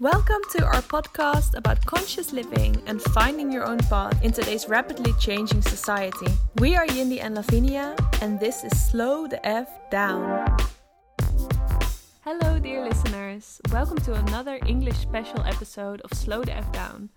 Welcome to our podcast about conscious living and finding your own path in today's rapidly changing society. We are Yindi and Lavinia, and this is Slow the F Down. Hello, dear listeners. Welcome to another English special episode of Slow the F Down.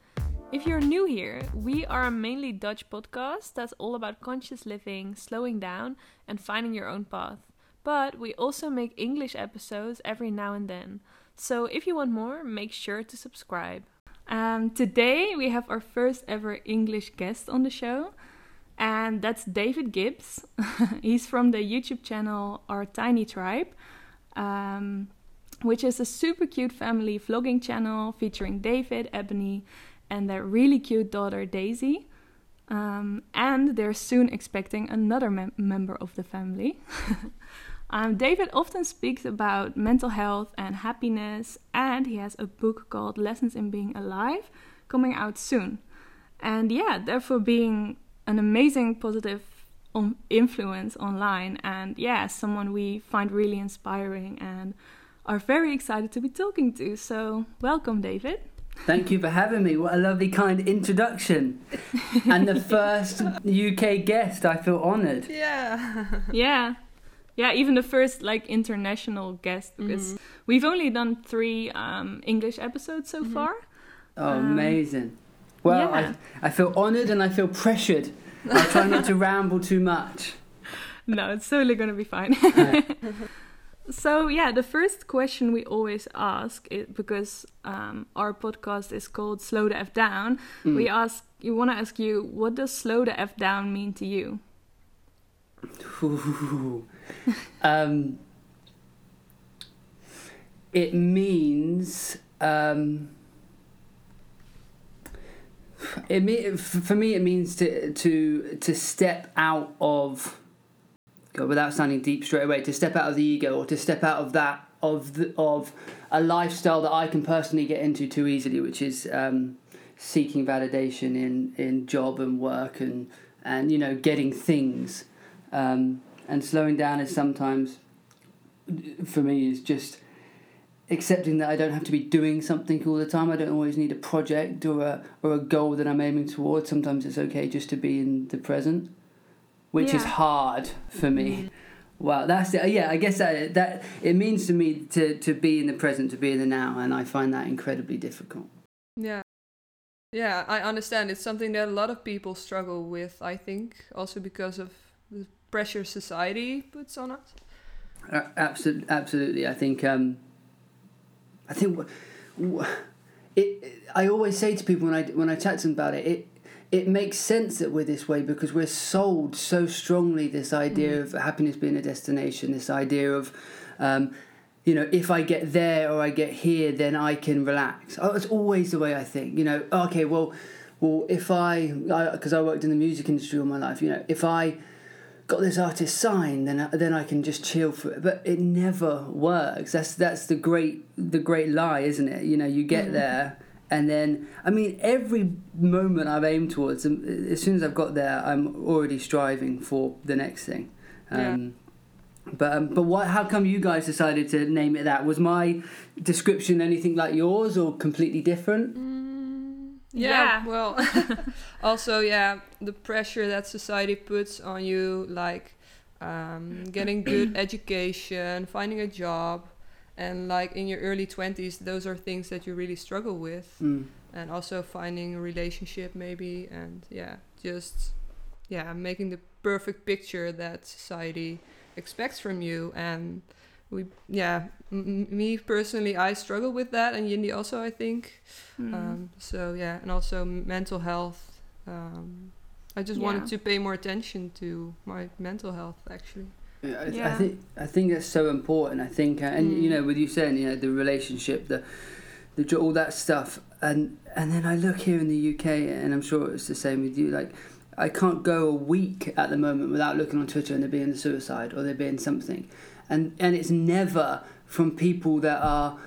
If you're new here, we are a mainly Dutch podcast that's all about conscious living, slowing down, and finding your own path. But we also make English episodes every now and then. So if you want more, make sure to subscribe. Um, today we have our first ever English guest on the show, and that's David Gibbs. He's from the YouTube channel Our Tiny Tribe, um, which is a super cute family vlogging channel featuring David, Ebony, and their really cute daughter Daisy. Um, and they're soon expecting another mem- member of the family. Um, David often speaks about mental health and happiness, and he has a book called Lessons in Being Alive coming out soon. And yeah, therefore, being an amazing positive on influence online, and yeah, someone we find really inspiring and are very excited to be talking to. So, welcome, David. Thank you for having me. What a lovely, kind introduction. and the first UK guest, I feel honoured. Yeah. yeah yeah even the first like international guest because mm-hmm. we've only done three um, english episodes so mm-hmm. far oh um, amazing well yeah. I, I feel honored and i feel pressured i try not to ramble too much no it's totally gonna be fine so yeah the first question we always ask is because um, our podcast is called slow the f down mm. we ask you want to ask you what does slow the f down mean to you Ooh. um, it means um, it me for me it means to to to step out of God, without sounding deep straight away to step out of the ego or to step out of that of the, of a lifestyle that I can personally get into too easily, which is um, seeking validation in in job and work and and you know getting things. Um, and slowing down is sometimes, for me, is just accepting that I don't have to be doing something all the time. I don't always need a project or a or a goal that I'm aiming towards. Sometimes it's okay just to be in the present, which yeah. is hard for me. Mm. Wow, that's it. Yeah, I guess that that it means to me to to be in the present, to be in the now, and I find that incredibly difficult. Yeah. Yeah, I understand. It's something that a lot of people struggle with, I think, also because of the pressure society puts on us? Uh, absolutely, absolutely. I think um, I think it. I always say to people when I when I chat to them about it, it it makes sense that we're this way because we're sold so strongly this idea mm. of happiness being a destination, this idea of. Um, you know, if I get there or I get here, then I can relax. Oh, it's always the way I think. You know, okay, well, well, if I, because I, I worked in the music industry all my life, you know, if I got this artist signed, then I, then I can just chill for it. But it never works. That's that's the great the great lie, isn't it? You know, you get mm. there, and then I mean, every moment I've aimed towards, um, as soon as I've got there, I'm already striving for the next thing. Um, yeah. But um, but what? How come you guys decided to name it that? Was my description anything like yours, or completely different? Mm yeah, yeah. well also yeah the pressure that society puts on you like um, getting good education finding a job and like in your early 20s those are things that you really struggle with mm. and also finding a relationship maybe and yeah just yeah making the perfect picture that society expects from you and we yeah m- me personally i struggle with that and yindi also i think mm. um, so yeah and also mental health um, i just yeah. wanted to pay more attention to my mental health actually yeah, I, yeah. I think I think that's so important. I think, uh, and mm. you know, with you saying, you know, the relationship, the, the all that stuff, and and then I look here in the UK, and I'm sure it's the same with you. Like, I can't go a week at the moment without looking on Twitter and there being a suicide or there being something, and and it's never from people that are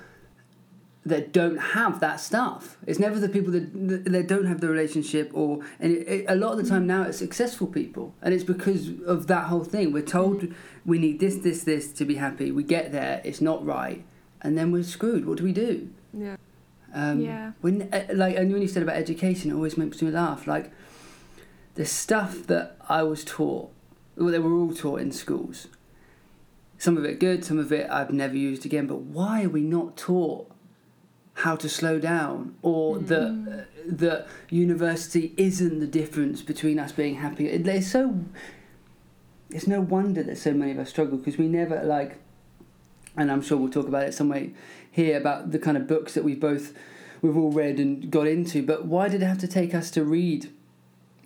that don't have that stuff. It's never the people that that don't have the relationship, or and it, it, a lot of the time now it's successful people, and it's because of that whole thing. We're told we need this, this, this to be happy. We get there, it's not right, and then we're screwed. What do we do? Yeah. Um, yeah. When uh, like and when you said about education, it always makes me laugh. Like the stuff that I was taught, well, they were all taught in schools. Some of it good, some of it I've never used again. But why are we not taught how to slow down, or mm. that uh, that university isn't the difference between us being happy? It's so. It's no wonder that so many of us struggle because we never like and I'm sure we'll talk about it some way here about the kind of books that we've both we've all read and got into. But why did it have to take us to read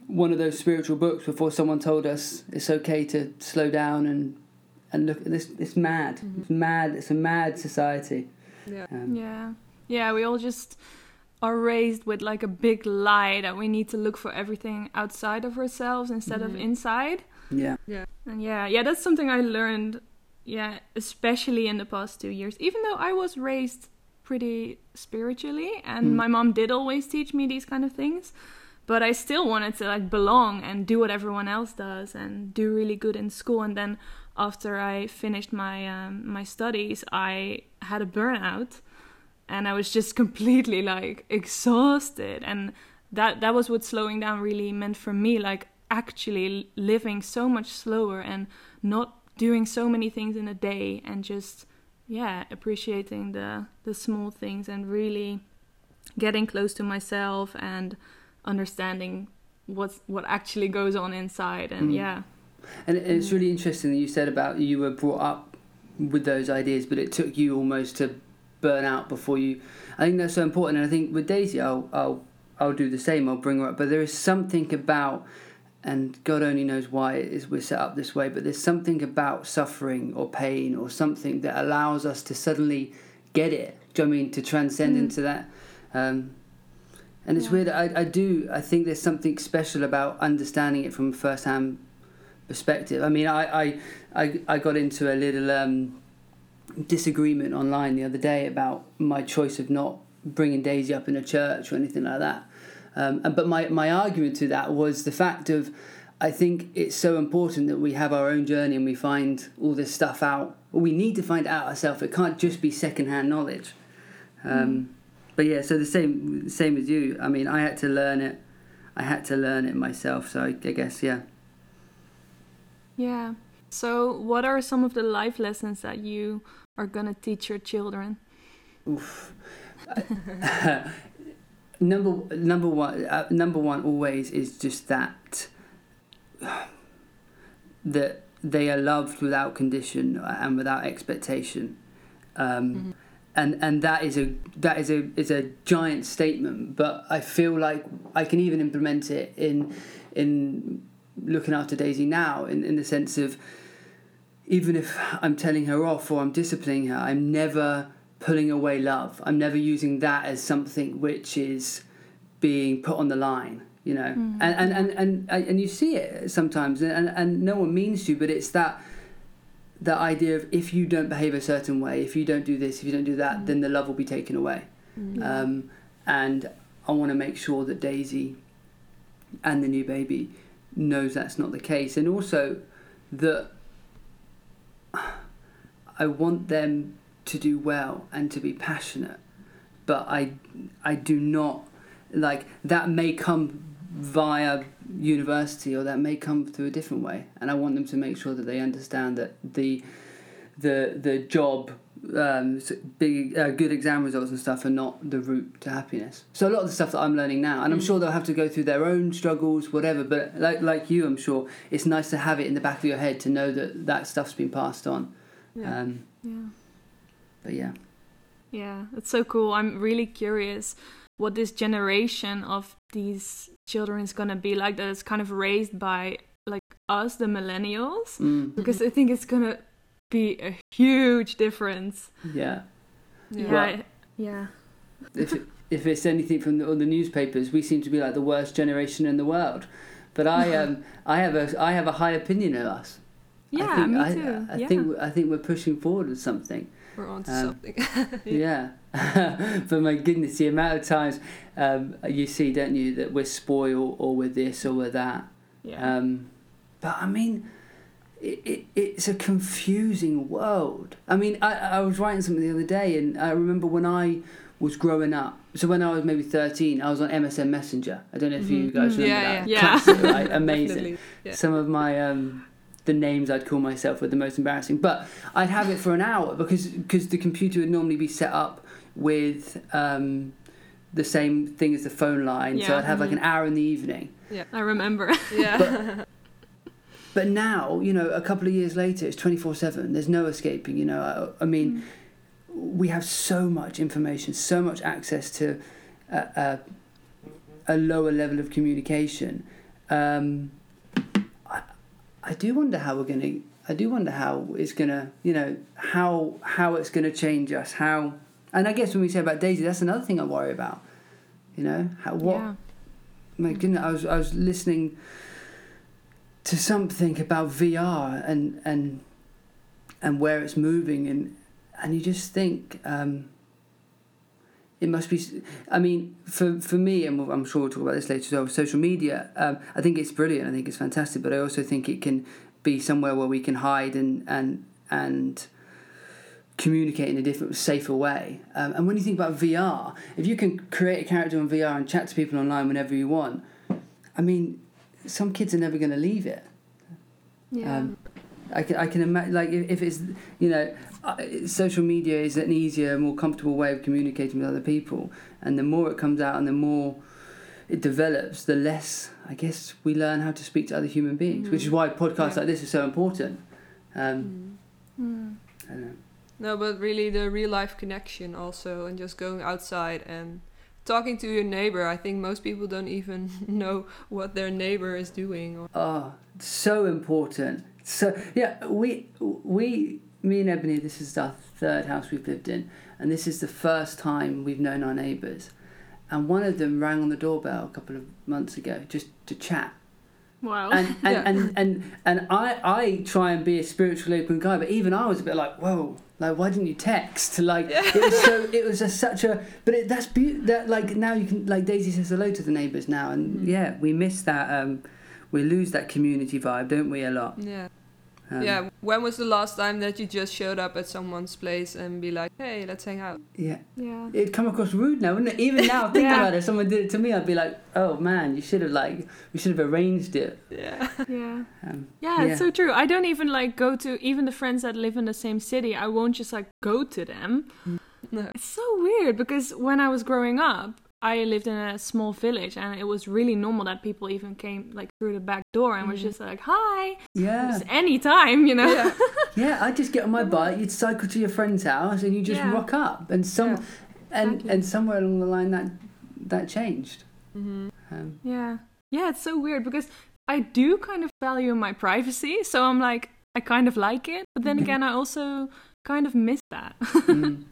one of those spiritual books before someone told us it's okay to slow down and and look this it's mad mm-hmm. it's mad it's a mad society yeah um, yeah yeah we all just are raised with like a big lie that we need to look for everything outside of ourselves instead mm-hmm. of inside yeah yeah and yeah yeah that's something i learned yeah, especially in the past two years. Even though I was raised pretty spiritually, and mm. my mom did always teach me these kind of things, but I still wanted to like belong and do what everyone else does and do really good in school. And then after I finished my um, my studies, I had a burnout, and I was just completely like exhausted. And that that was what slowing down really meant for me. Like actually living so much slower and not doing so many things in a day and just yeah appreciating the the small things and really getting close to myself and understanding what's what actually goes on inside and mm. yeah and it's mm. really interesting that you said about you were brought up with those ideas but it took you almost to burn out before you i think that's so important and i think with daisy i'll i'll i'll do the same i'll bring her up but there is something about and God only knows why it is we're set up this way, but there's something about suffering or pain or something that allows us to suddenly get it. Do you know I mean to transcend mm. into that? Um, and it's yeah. weird. I, I do. I think there's something special about understanding it from a first-hand perspective. I mean, I I, I, I got into a little um, disagreement online the other day about my choice of not bringing Daisy up in a church or anything like that. Um, but my, my argument to that was the fact of I think it's so important that we have our own journey and we find all this stuff out. We need to find out ourselves. It can't just be secondhand knowledge. Um, mm. But yeah, so the same same as you. I mean, I had to learn it. I had to learn it myself. So I, I guess yeah. Yeah. So, what are some of the life lessons that you are gonna teach your children? Oof. number number one uh, number one always is just that that they are loved without condition and without expectation um, mm-hmm. and and that is a that is a is a giant statement but I feel like I can even implement it in in looking after Daisy now in, in the sense of even if I'm telling her off or I'm disciplining her I'm never pulling away love. I'm never using that as something which is being put on the line, you know. Mm. And, and, and, and, and you see it sometimes, and, and no one means to, but it's that that idea of if you don't behave a certain way, if you don't do this, if you don't do that, mm. then the love will be taken away. Mm. Um, and I want to make sure that Daisy and the new baby knows that's not the case, and also that I want them to do well and to be passionate, but I I do not like that may come via university or that may come through a different way. And I want them to make sure that they understand that the the the job um, big uh, good exam results and stuff are not the route to happiness. So a lot of the stuff that I'm learning now, and I'm mm. sure they'll have to go through their own struggles, whatever. But like like you, I'm sure it's nice to have it in the back of your head to know that that stuff's been passed on. Yeah. Um, yeah. But yeah. Yeah, it's so cool. I'm really curious what this generation of these children is gonna be like that is kind of raised by like us, the millennials, mm. because I think it's gonna be a huge difference. Yeah. Yeah. Well, yeah. If it, if it's anything from the, the newspapers, we seem to be like the worst generation in the world. But I um I have a I have a high opinion of us. Yeah, I think, me I, too. I, I yeah. think I think we're pushing forward with something. We're onto um, something. yeah. but my goodness, the amount of times um, you see, don't you, that we're spoiled or we're this or we're that. Yeah. Um, but I mean, it, it, it's a confusing world. I mean, I, I was writing something the other day, and I remember when I was growing up. So when I was maybe 13, I was on MSN Messenger. I don't know if mm-hmm. you guys remember yeah, that. Yeah, Classic, right? Amazing. Yeah. Some of my um, the names I'd call myself were the most embarrassing. But I'd have it for an hour because because the computer would normally be set up with um, the same thing as the phone line. Yeah, so I'd have mm-hmm. like an hour in the evening. Yeah, I remember. Yeah. But, but, now, you know, a couple of years later, it's 24 7. There's no escaping, you know. I, I mean, mm. we have so much information, so much access to a, a, a lower level of communication. Um, I, I do wonder how we're going to. I do wonder how it's gonna, you know, how how it's gonna change us. How, and I guess when we say about Daisy, that's another thing I worry about. You know, how what yeah my goodness, I was I was listening to something about VR and and and where it's moving and and you just think um, it must be. I mean, for for me, and I'm sure we'll talk about this later as well. Social media, um, I think it's brilliant. I think it's fantastic, but I also think it can be somewhere where we can hide and and and communicate in a different, safer way. Um, and when you think about VR, if you can create a character on VR and chat to people online whenever you want, I mean, some kids are never going to leave it. Yeah. Um, I can I can imagine like if, it's you know uh, social media is an easier, more comfortable way of communicating with other people, and the more it comes out and the more it develops, the less I guess we learn how to speak to other human beings, mm. which is why podcasts yeah. like this are so important. Um, mm. Mm. I don't know. No, but really the real life connection also, and just going outside and talking to your neighbor. I think most people don't even know what their neighbor is doing. Or... Oh, so important. So yeah, we we me and Ebony. This is our third house we've lived in, and this is the first time we've known our neighbors. And one of them rang on the doorbell a couple of months ago just to chat. Wow. And and, yeah. and, and, and I I try and be a spiritual open guy, but even I was a bit like, whoa, like, why didn't you text? Like, yeah. it was so. It was just such a. But it, that's beautiful. That like now you can like Daisy says hello to the neighbours now, and mm. yeah, we miss that. Um, we lose that community vibe, don't we? A lot. Yeah. Um, yeah. When was the last time that you just showed up at someone's place and be like, "Hey, let's hang out"? Yeah. Yeah. It'd come across rude now, wouldn't it? Even now, think yeah. about it. If someone did it to me, I'd be like, "Oh man, you should have like, we should have arranged it." Yeah. Yeah. Um, yeah, it's so true. I don't even like go to even the friends that live in the same city. I won't just like go to them. No. It's so weird because when I was growing up, I lived in a small village and it was really normal that people even came like through the back door and mm. was just like, hi. Yeah. Just anytime, you know? Yeah. yeah, I'd just get on my bike, you'd cycle to your friend's house and you just yeah. rock up. And some yeah. and exactly. and somewhere along the line that that changed. Mm-hmm. Um, yeah. Yeah, it's so weird because I do kind of value my privacy. So I'm like, I kind of like it. But then again, I also kind of miss that. mm.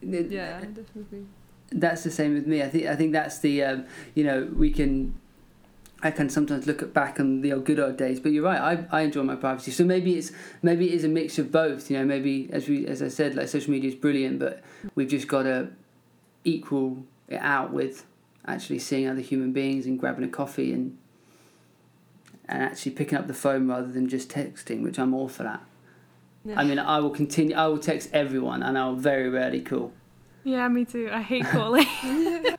Yeah, definitely that's the same with me. I think I think that's the um, you know we can. I can sometimes look at back on the old good old days, but you're right. I, I enjoy my privacy, so maybe it's maybe it is a mix of both. You know, maybe as we as I said, like social media is brilliant, but we've just got to equal it out with actually seeing other human beings and grabbing a coffee and and actually picking up the phone rather than just texting, which I'm awful at. I mean, I will continue. I will text everyone, and I'll very rarely call. Yeah, me too. I hate calling.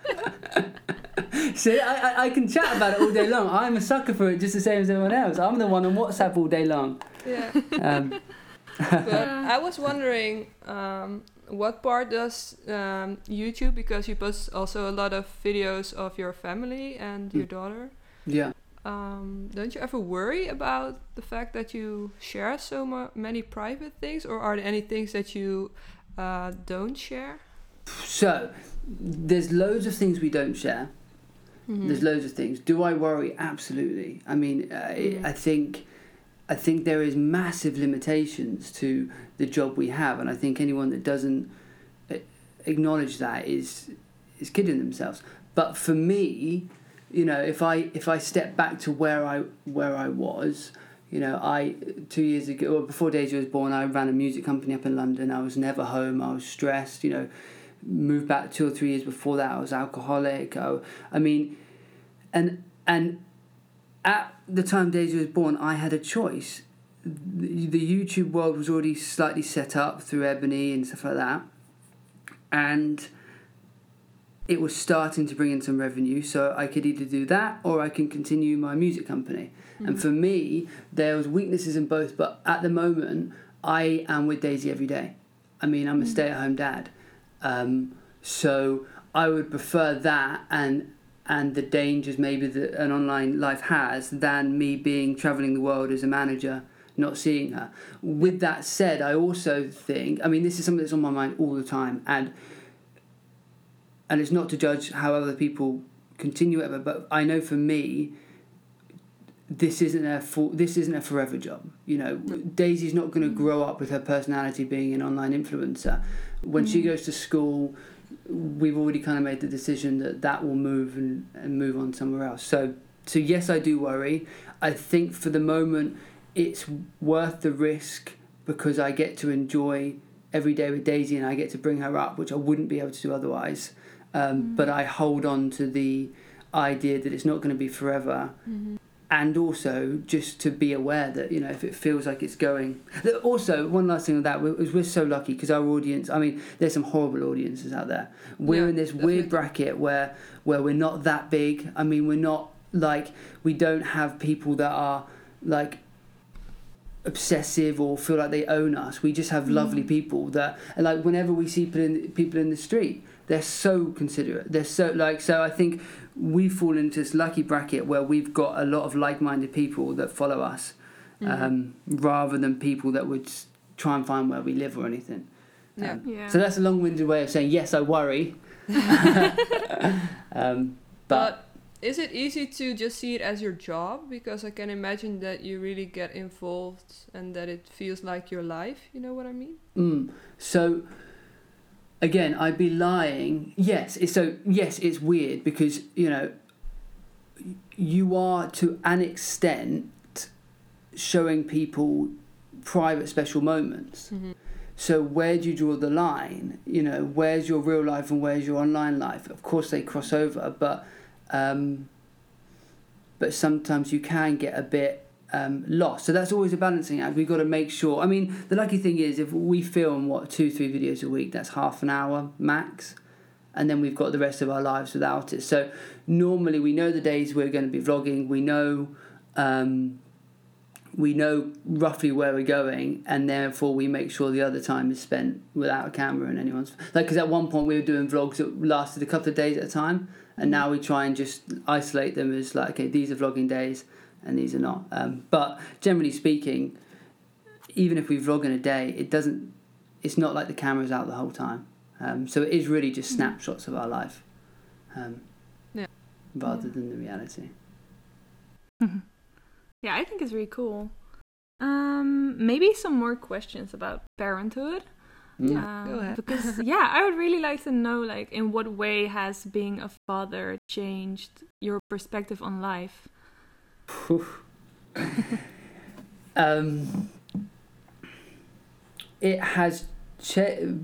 See, I, I, I, can chat about it all day long. I'm a sucker for it just the same as everyone else. I'm the one on WhatsApp all day long. Yeah. Um, but I was wondering, um, what part does um, YouTube, because you post also a lot of videos of your family and your mm. daughter. Yeah. Um, don't you ever worry about the fact that you share so many private things, or are there any things that you uh, don't share? So, there's loads of things we don't share. Mm-hmm. There's loads of things. Do I worry? Absolutely. I mean, uh, mm-hmm. I think, I think there is massive limitations to the job we have, and I think anyone that doesn't uh, acknowledge that is is kidding themselves. But for me, you know, if I if I step back to where I where I was, you know, I two years ago, or before Daisy was born, I ran a music company up in London. I was never home. I was stressed. You know, moved back two or three years before that. I was alcoholic. I, I mean, and and at the time Daisy was born, I had a choice. The, YouTube world was already slightly set up through Ebony and stuff like that, and it was starting to bring in some revenue, so I could either do that or I can continue my music company. Mm-hmm. And for me, there was weaknesses in both, but at the moment, I am with Daisy every day. I mean, I'm a mm-hmm. stay-at-home dad, um, so I would prefer that and and the dangers maybe that an online life has than me being traveling the world as a manager not seeing her. With that said, I also think I mean this is something that's on my mind all the time and and it's not to judge how other people continue it, but I know for me this isn't a full, this isn't a forever job. You know, Daisy's not going to grow up with her personality being an online influencer. When mm. she goes to school, we've already kind of made the decision that that will move and, and move on somewhere else. So so yes, I do worry. I think for the moment it's worth the risk because I get to enjoy every day with Daisy and I get to bring her up, which I wouldn't be able to do otherwise. Um, mm. But I hold on to the idea that it's not going to be forever. Mm-hmm and also just to be aware that you know if it feels like it's going. Also one last thing on that was we're so lucky because our audience i mean there's some horrible audiences out there. We're yeah, in this definitely. weird bracket where where we're not that big. I mean we're not like we don't have people that are like obsessive or feel like they own us. We just have mm. lovely people that like whenever we see people in people in the street they're so considerate. They're so like so i think we fall into this lucky bracket where we've got a lot of like-minded people that follow us, mm-hmm. um, rather than people that would try and find where we live or anything. Yeah. Um, yeah. So that's a long-winded way of saying yes, I worry. um, but, but is it easy to just see it as your job? Because I can imagine that you really get involved and that it feels like your life. You know what I mean? Mm. So again, I'd be lying. Yes, it's so yes, it's weird because you know you are to an extent showing people private special moments. Mm-hmm. So where do you draw the line? You know, where's your real life and where's your online life? Of course, they cross over, but um, but sometimes you can get a bit um, lost. So that's always a balancing act. We've got to make sure. I mean, the lucky thing is if we film what two, three videos a week, that's half an hour max, and then we've got the rest of our lives without it. So normally we know the days we're going to be vlogging. We know. Um, we know roughly where we're going, and therefore we make sure the other time is spent without a camera and anyone's like. Because at one point we were doing vlogs that lasted a couple of days at a time, and now we try and just isolate them as like, okay, these are vlogging days and these are not. Um, but generally speaking, even if we vlog in a day, it doesn't. It's not like the camera's out the whole time. Um, so it is really just mm. snapshots of our life, um, yeah. rather yeah. than the reality. Yeah, I think it's really cool. Um, maybe some more questions about parenthood. Mm. Yeah, um, go ahead. because yeah, I would really like to know, like, in what way has being a father changed your perspective on life? Um, it has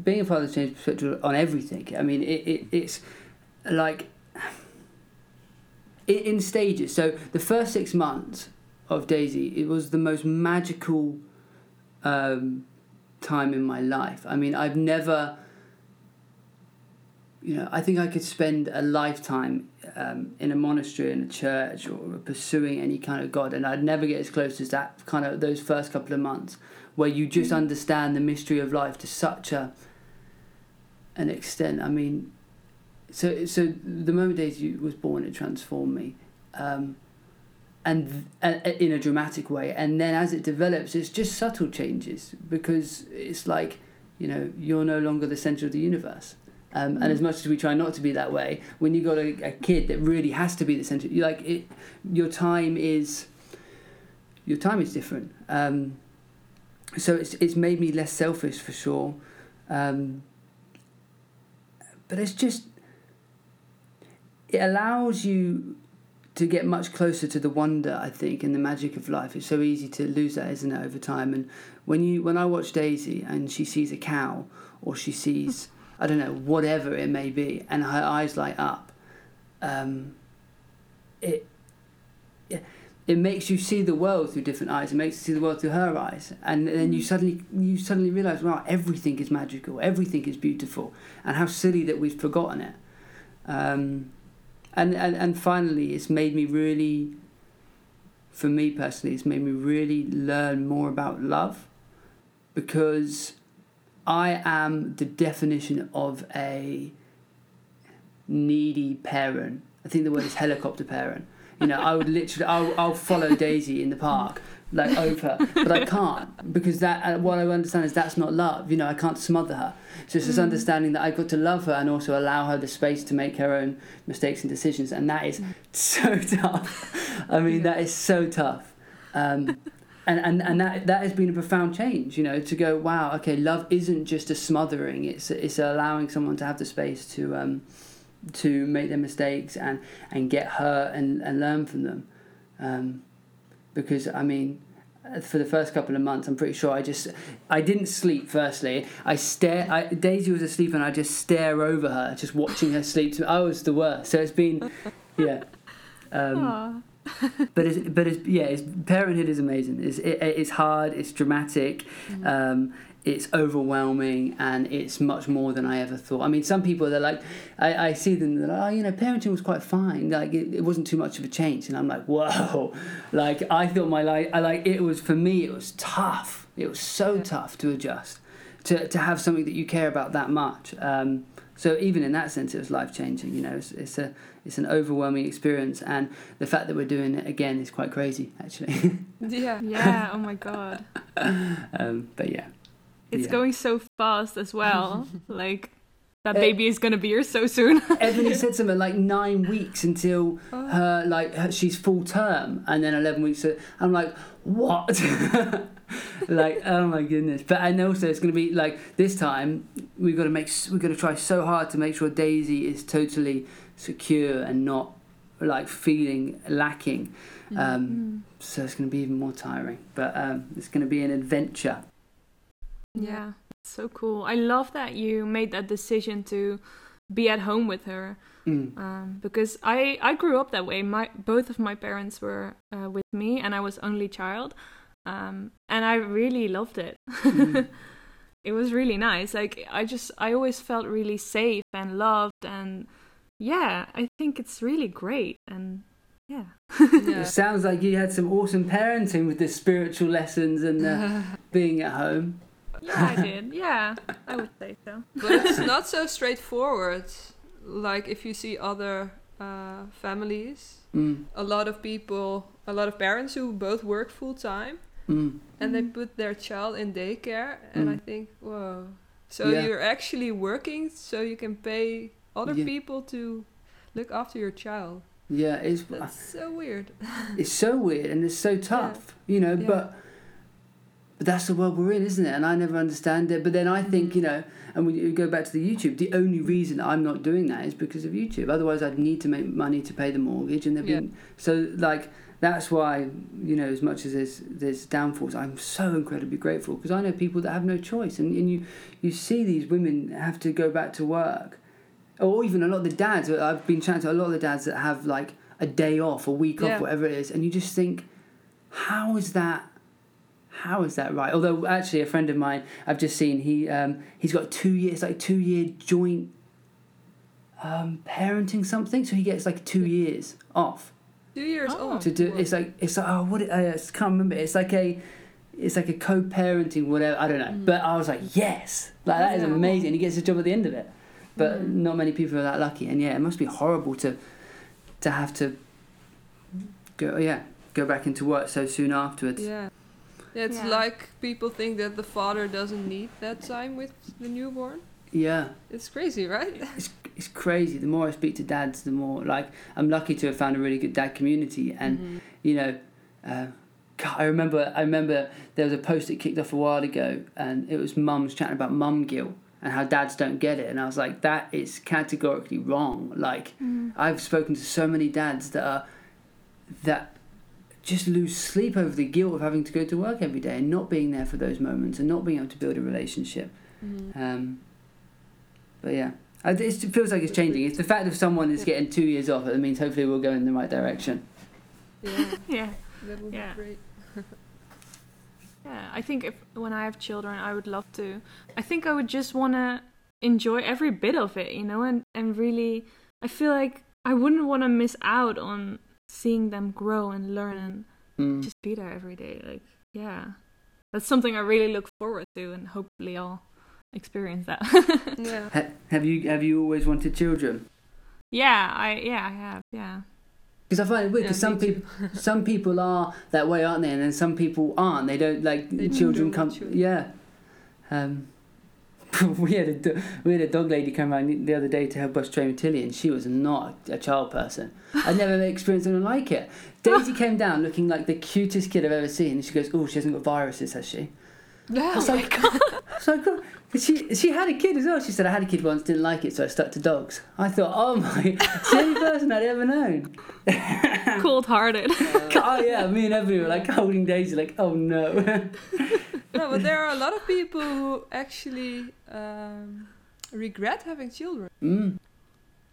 being a father changed perspective on everything. I mean, it, it it's like it, in stages. So the first six months of Daisy, it was the most magical um, time in my life. I mean, I've never you know, I think I could spend a lifetime um, in a monastery, in a church, or pursuing any kind of God, and I'd never get as close as that kind of those first couple of months, where you just mm. understand the mystery of life to such a an extent. I mean, so so the moment Daisy was born, it transformed me, um, and uh, in a dramatic way. And then as it develops, it's just subtle changes because it's like, you know, you're no longer the center of the universe um, and as much as we try not to be that way, when you've got a, a kid that really has to be the center, you like it. Your time is your time is different. Um, so it's it's made me less selfish for sure. Um, but it's just it allows you to get much closer to the wonder I think and the magic of life. It's so easy to lose that, isn't it, over time? And when you when I watch Daisy and she sees a cow or she sees I don't know, whatever it may be, and her eyes light up, um, it, it it makes you see the world through different eyes. It makes you see the world through her eyes, and then you mm. suddenly you suddenly realize, wow, everything is magical, everything is beautiful, and how silly that we've forgotten it. Um, and, and and finally, it's made me really, for me personally, it's made me really learn more about love, because I am the definition of a needy parent. I think the word is helicopter parent. You know, I would literally, I'll, I'll follow Daisy in the park like over, but I can't because that. Uh, what I understand is that's not love. You know, I can't smother her. So it's this mm. understanding that I've got to love her and also allow her the space to make her own mistakes and decisions, and that is mm. so tough. I mean, that is so tough. Um, and, and, and that that has been a profound change, you know, to go, wow, okay, love isn't just a smothering; it's it's allowing someone to have the space to um, to make their mistakes and and get hurt and, and learn from them. Um, because I mean, for the first couple of months, I'm pretty sure I just I didn't sleep. Firstly, I stare. I, Daisy was asleep, and I just stare over her, just watching her sleep. I was the worst. So it's been, yeah. Um, but it's but it's yeah. It's, parenthood is amazing. It's it, it's hard. It's dramatic. Mm. Um, it's overwhelming and it's much more than I ever thought. I mean, some people they're like, I, I see them, they're like, oh, you know, parenting was quite fine. Like it, it wasn't too much of a change, and I'm like, whoa, like I thought my life, I like it was for me, it was tough. It was so yeah. tough to adjust, to to have something that you care about that much. Um, so even in that sense, it was life changing. You know, it's, it's a it's an overwhelming experience, and the fact that we're doing it again is quite crazy, actually. yeah. Yeah. Oh my god. um, but yeah. It's yeah. going so fast as well. like that baby is gonna be here so soon. Ebony said something like nine weeks until oh. her like her, she's full term, and then eleven weeks. I'm like, what? like, oh my goodness! But and also it's gonna be like this time we've got to make we've got to try so hard to make sure Daisy is totally secure and not like feeling lacking. Mm-hmm. Um, so it's going to be even more tiring, but um, it's going to be an adventure. Yeah, so cool. I love that you made that decision to be at home with her. Mm. Um, because I, I grew up that way. My both of my parents were uh, with me, and I was only child, um, and I really loved it. Mm. it was really nice. Like I just I always felt really safe and loved, and yeah, I think it's really great. And yeah. yeah. It sounds like you had some awesome parenting with the spiritual lessons and uh, being at home. Yeah, I did. Yeah, I would say so. But it's not so straightforward. Like if you see other uh, families, mm. a lot of people, a lot of parents who both work full time, mm. and they put their child in daycare, and mm. I think, whoa. So yeah. you're actually working so you can pay other yeah. people to look after your child. Yeah, it's That's so weird. it's so weird and it's so tough, yeah. you know. But but that's the world we're in, isn't it? And I never understand it. But then I think, you know, and we go back to the YouTube, the only reason I'm not doing that is because of YouTube. Otherwise, I'd need to make money to pay the mortgage. And yeah. been, so, like, that's why, you know, as much as there's, there's downfalls, I'm so incredibly grateful because I know people that have no choice. And, and you, you see these women have to go back to work. Or even a lot of the dads, I've been chatting to a lot of the dads that have, like, a day off, a week yeah. off, whatever it is. And you just think, how is that how is that right? Although actually, a friend of mine I've just seen he um, he's got two years like two year joint um, parenting something, so he gets like two years off. Two years oh. to do. It's like it's like oh what it, I can't remember. It's like a it's like a co-parenting whatever I don't know. Mm. But I was like yes, like that is amazing. He gets a job at the end of it. But mm. not many people are that lucky, and yeah, it must be horrible to to have to go yeah go back into work so soon afterwards. Yeah. Yeah, it's yeah. like people think that the father doesn't need that time with the newborn. Yeah. It's crazy, right? It's, it's crazy. The more I speak to dads, the more like I'm lucky to have found a really good dad community, and mm-hmm. you know, uh, God, I remember I remember there was a post that kicked off a while ago, and it was mums chatting about mum guilt and how dads don't get it, and I was like, that is categorically wrong. Like, mm. I've spoken to so many dads that are that just lose sleep over the guilt of having to go to work every day and not being there for those moments and not being able to build a relationship. Mm-hmm. Um, but yeah, it feels like it's changing. It's the fact that someone is getting two years off. It means hopefully we'll go in the right direction. Yeah, yeah, that would yeah. be great. yeah, I think if when I have children, I would love to. I think I would just want to enjoy every bit of it, you know, and and really I feel like I wouldn't want to miss out on seeing them grow and learn and mm. just be there every day. Like, yeah, that's something I really look forward to, and hopefully I'll experience that. yeah. Ha- have you have you always wanted children? Yeah, I yeah I have yeah. Because I find it weird because yeah, some people some people are that way, aren't they? And then some people aren't. They don't like they children come. Children. Yeah. Um, we had a we had a dog lady come around the other day to help us train with Tilly, and she was not a child person. I'd never experienced anything like it. Daisy came down looking like the cutest kid I've ever seen, and she goes, "Oh, she hasn't got viruses, has she?" No, I was like, I was like, she she had a kid as well. She said I had a kid once, didn't like it, so I stuck to dogs. I thought, oh my, it's the only person I'd ever known. Cold hearted. oh yeah, me and Ebony were like holding Daisy, like, oh no. no, but there are a lot of people who actually um, regret having children. Mm.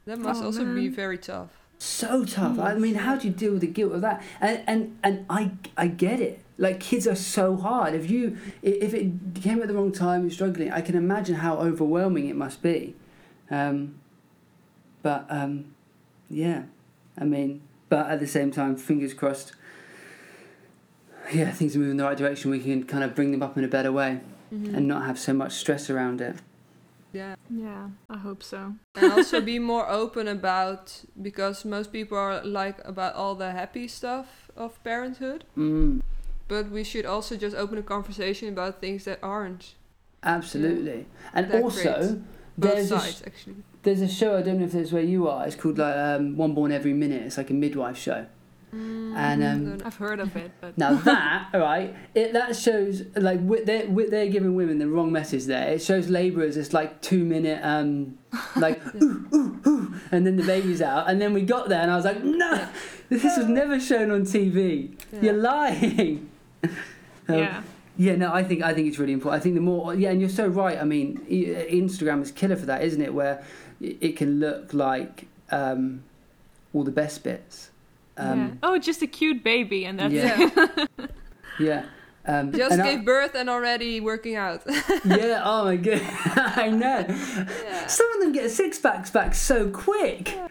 That must oh, also man. be very tough. So tough. I mean, how do you deal with the guilt of that? And and and I I get it like kids are so hard. If you if it came at the wrong time, you're struggling. I can imagine how overwhelming it must be. Um, but um, yeah, I mean, but at the same time, fingers crossed. Yeah, things are moving in the right direction. We can kind of bring them up in a better way, mm-hmm. and not have so much stress around it. Yeah. Yeah, I hope so. and also be more open about because most people are like about all the happy stuff of parenthood. Mm but we should also just open a conversation about things that aren't. Absolutely, yeah, and also there's sides, a actually. There's a show I don't know if it's where you are. It's called like um, One Born Every Minute. It's like a midwife show. Mm, and um, I've heard of it, but now that all right, it that shows like they're they're giving women the wrong message there. It shows labour as this like two minute um like ooh, ooh, ooh, and then the baby's out, and then we got there, and I was like, no, this was never shown on TV. Yeah. You're lying. um, yeah. Yeah, no, I think I think it's really important. I think the more, yeah, and you're so right. I mean, Instagram is killer for that, isn't it? Where it can look like um, all the best bits. Um, yeah. Oh, just a cute baby, and that's yeah. it. yeah. Um, Just gave I, birth and already working out. yeah. Oh my god. I know. Yeah. Some of them get six packs back so quick. Yeah.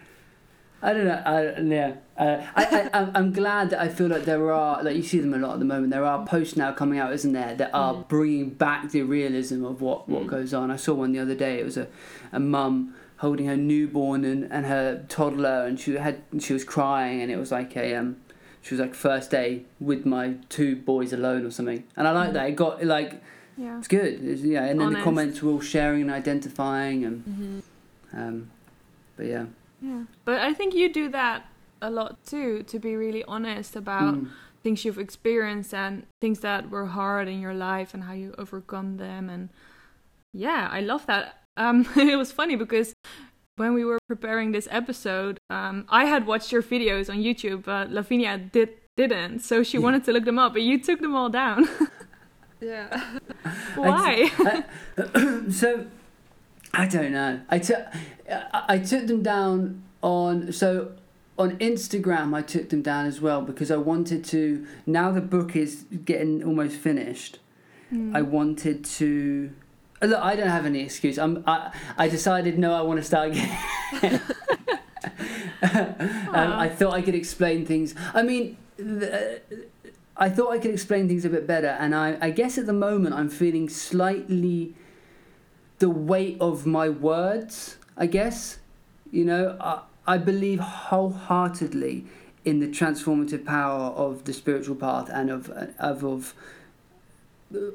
I don't know. I, yeah, uh, I, I, I'm glad that I feel like there are, like you see them a lot at the moment. There are posts now coming out, isn't there, that are mm. bringing back the realism of what, what mm. goes on. I saw one the other day. It was a, a mum holding her newborn and, and her toddler, and she had she was crying, and it was like a um, she was like first day with my two boys alone or something. And I like mm. that. It got like, yeah, it's good. It's, yeah, and then Honest. the comments were all sharing and identifying, and mm-hmm. um, but yeah. Yeah. But I think you do that a lot too, to be really honest about mm. things you've experienced and things that were hard in your life and how you overcome them. And yeah, I love that. Um, it was funny because when we were preparing this episode, um, I had watched your videos on YouTube, but Lavinia did didn't, so she yeah. wanted to look them up, but you took them all down. yeah. Why? I, I, so I don't know. I took I took them down on so on Instagram. I took them down as well because I wanted to. Now the book is getting almost finished. Mm. I wanted to. Look, I don't have any excuse. I'm. I, I decided no. I want to start again. um, I thought I could explain things. I mean. The, I thought I could explain things a bit better, and I, I guess at the moment I'm feeling slightly the weight of my words, I guess. You know, I, I believe wholeheartedly in the transformative power of the spiritual path and of, of, of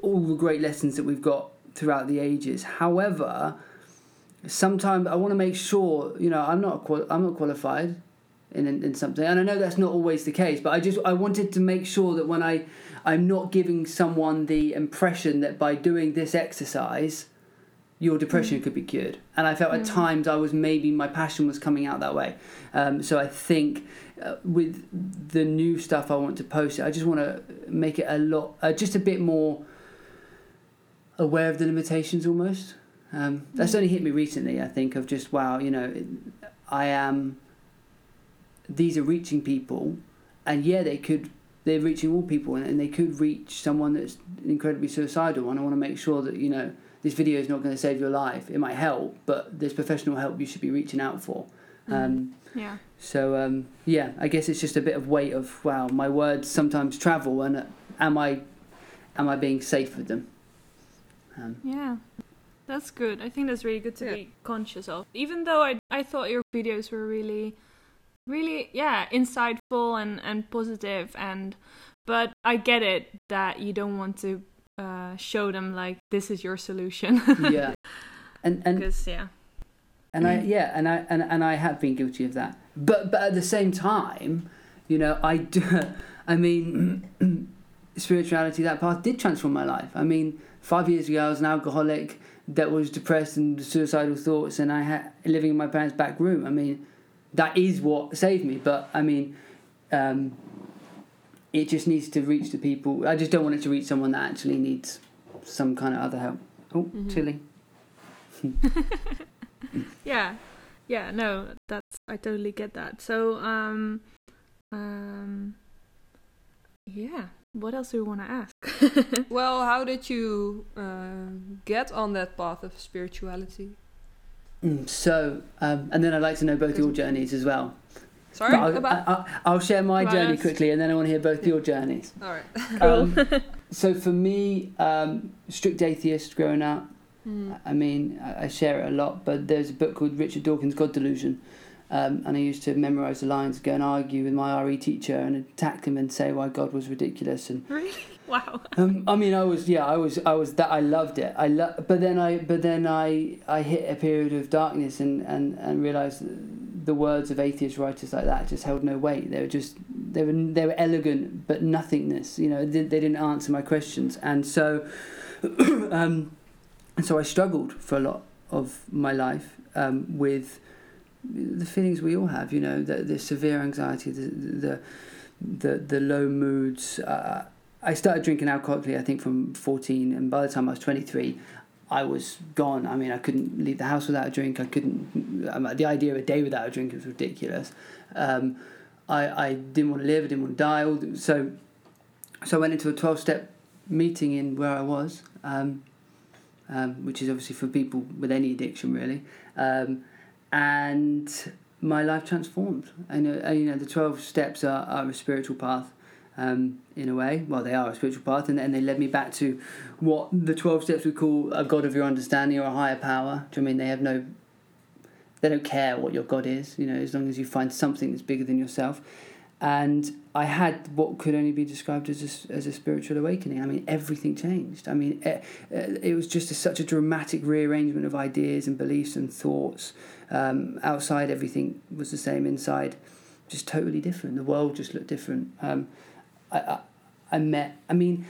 all the great lessons that we've got throughout the ages. However, sometimes I want to make sure, you know, I'm not I'm not qualified in, in, in something, and I know that's not always the case. But I just I wanted to make sure that when I I'm not giving someone the impression that by doing this exercise your depression mm. could be cured. And I felt mm. at times I was maybe my passion was coming out that way. Um, so I think uh, with the new stuff I want to post, I just want to make it a lot, uh, just a bit more aware of the limitations almost. Um, that's mm. only hit me recently, I think, of just, wow, you know, I am, these are reaching people, and yeah, they could. They're reaching all people, and, and they could reach someone that's incredibly suicidal. And I want to make sure that you know this video is not going to save your life. It might help, but there's professional help you should be reaching out for. Mm. Um, yeah. So um, yeah, I guess it's just a bit of weight of wow, my words sometimes travel, and uh, am I, am I being safe with them? Um, yeah, that's good. I think that's really good to yeah. be conscious of. Even though I I thought your videos were really, really yeah insightful and and positive and, but I get it that you don't want to uh, show them like this is your solution. yeah, and and because yeah and I yeah, and I and, and I have been guilty of that. But but at the same time, you know, I do. I mean, spirituality that path did transform my life. I mean, five years ago I was an alcoholic that was depressed and suicidal thoughts, and I had living in my parents' back room. I mean, that is what saved me. But I mean. Um, it just needs to reach the people. I just don't want it to reach someone that actually needs some kind of other help. Oh, mm-hmm. chilling. yeah yeah no that's i totally get that so um um yeah what else do you want to ask well how did you uh, get on that path of spirituality mm, so um, and then i'd like to know both your journeys as well sorry I'll, about? I, will share my journey us? quickly and then i want to hear both your journeys all right um, so for me um, strict atheist growing up Mm. I mean, I share it a lot, but there's a book called Richard Dawkins' God Delusion. Um, and I used to memorize the lines, go and argue with my RE teacher, and attack him and say why God was ridiculous. And really, wow. Um, I mean, I was yeah, I was I was that I loved it. I lo- but then I but then I I hit a period of darkness and and and realized the words of atheist writers like that just held no weight. They were just they were they were elegant but nothingness. You know, they, they didn't answer my questions, and so. um, and so I struggled for a lot of my life um, with the feelings we all have, you know, the, the severe anxiety, the, the, the, the low moods. Uh, I started drinking alcoholically, I think, from 14, and by the time I was 23, I was gone. I mean, I couldn't leave the house without a drink. I couldn't. Um, the idea of a day without a drink was ridiculous. Um, I I didn't want to live. I didn't want to die. All, So, so I went into a twelve step meeting in where I was. Um, um, which is obviously for people with any addiction really. Um, and my life transformed. And you know, the twelve steps are, are a spiritual path. Um, in a way, well, they are a spiritual path, and, and they led me back to what the twelve steps would call a God of your understanding or a higher power. Do you I mean they have no, they don't care what your God is, you know, as long as you find something that's bigger than yourself and I had what could only be described as a, as a spiritual awakening. I mean, everything changed. I mean, it, it was just a, such a dramatic rearrangement of ideas and beliefs and thoughts. Um, outside, everything was the same. Inside, just totally different. The world just looked different. Um, I, I, met. I mean,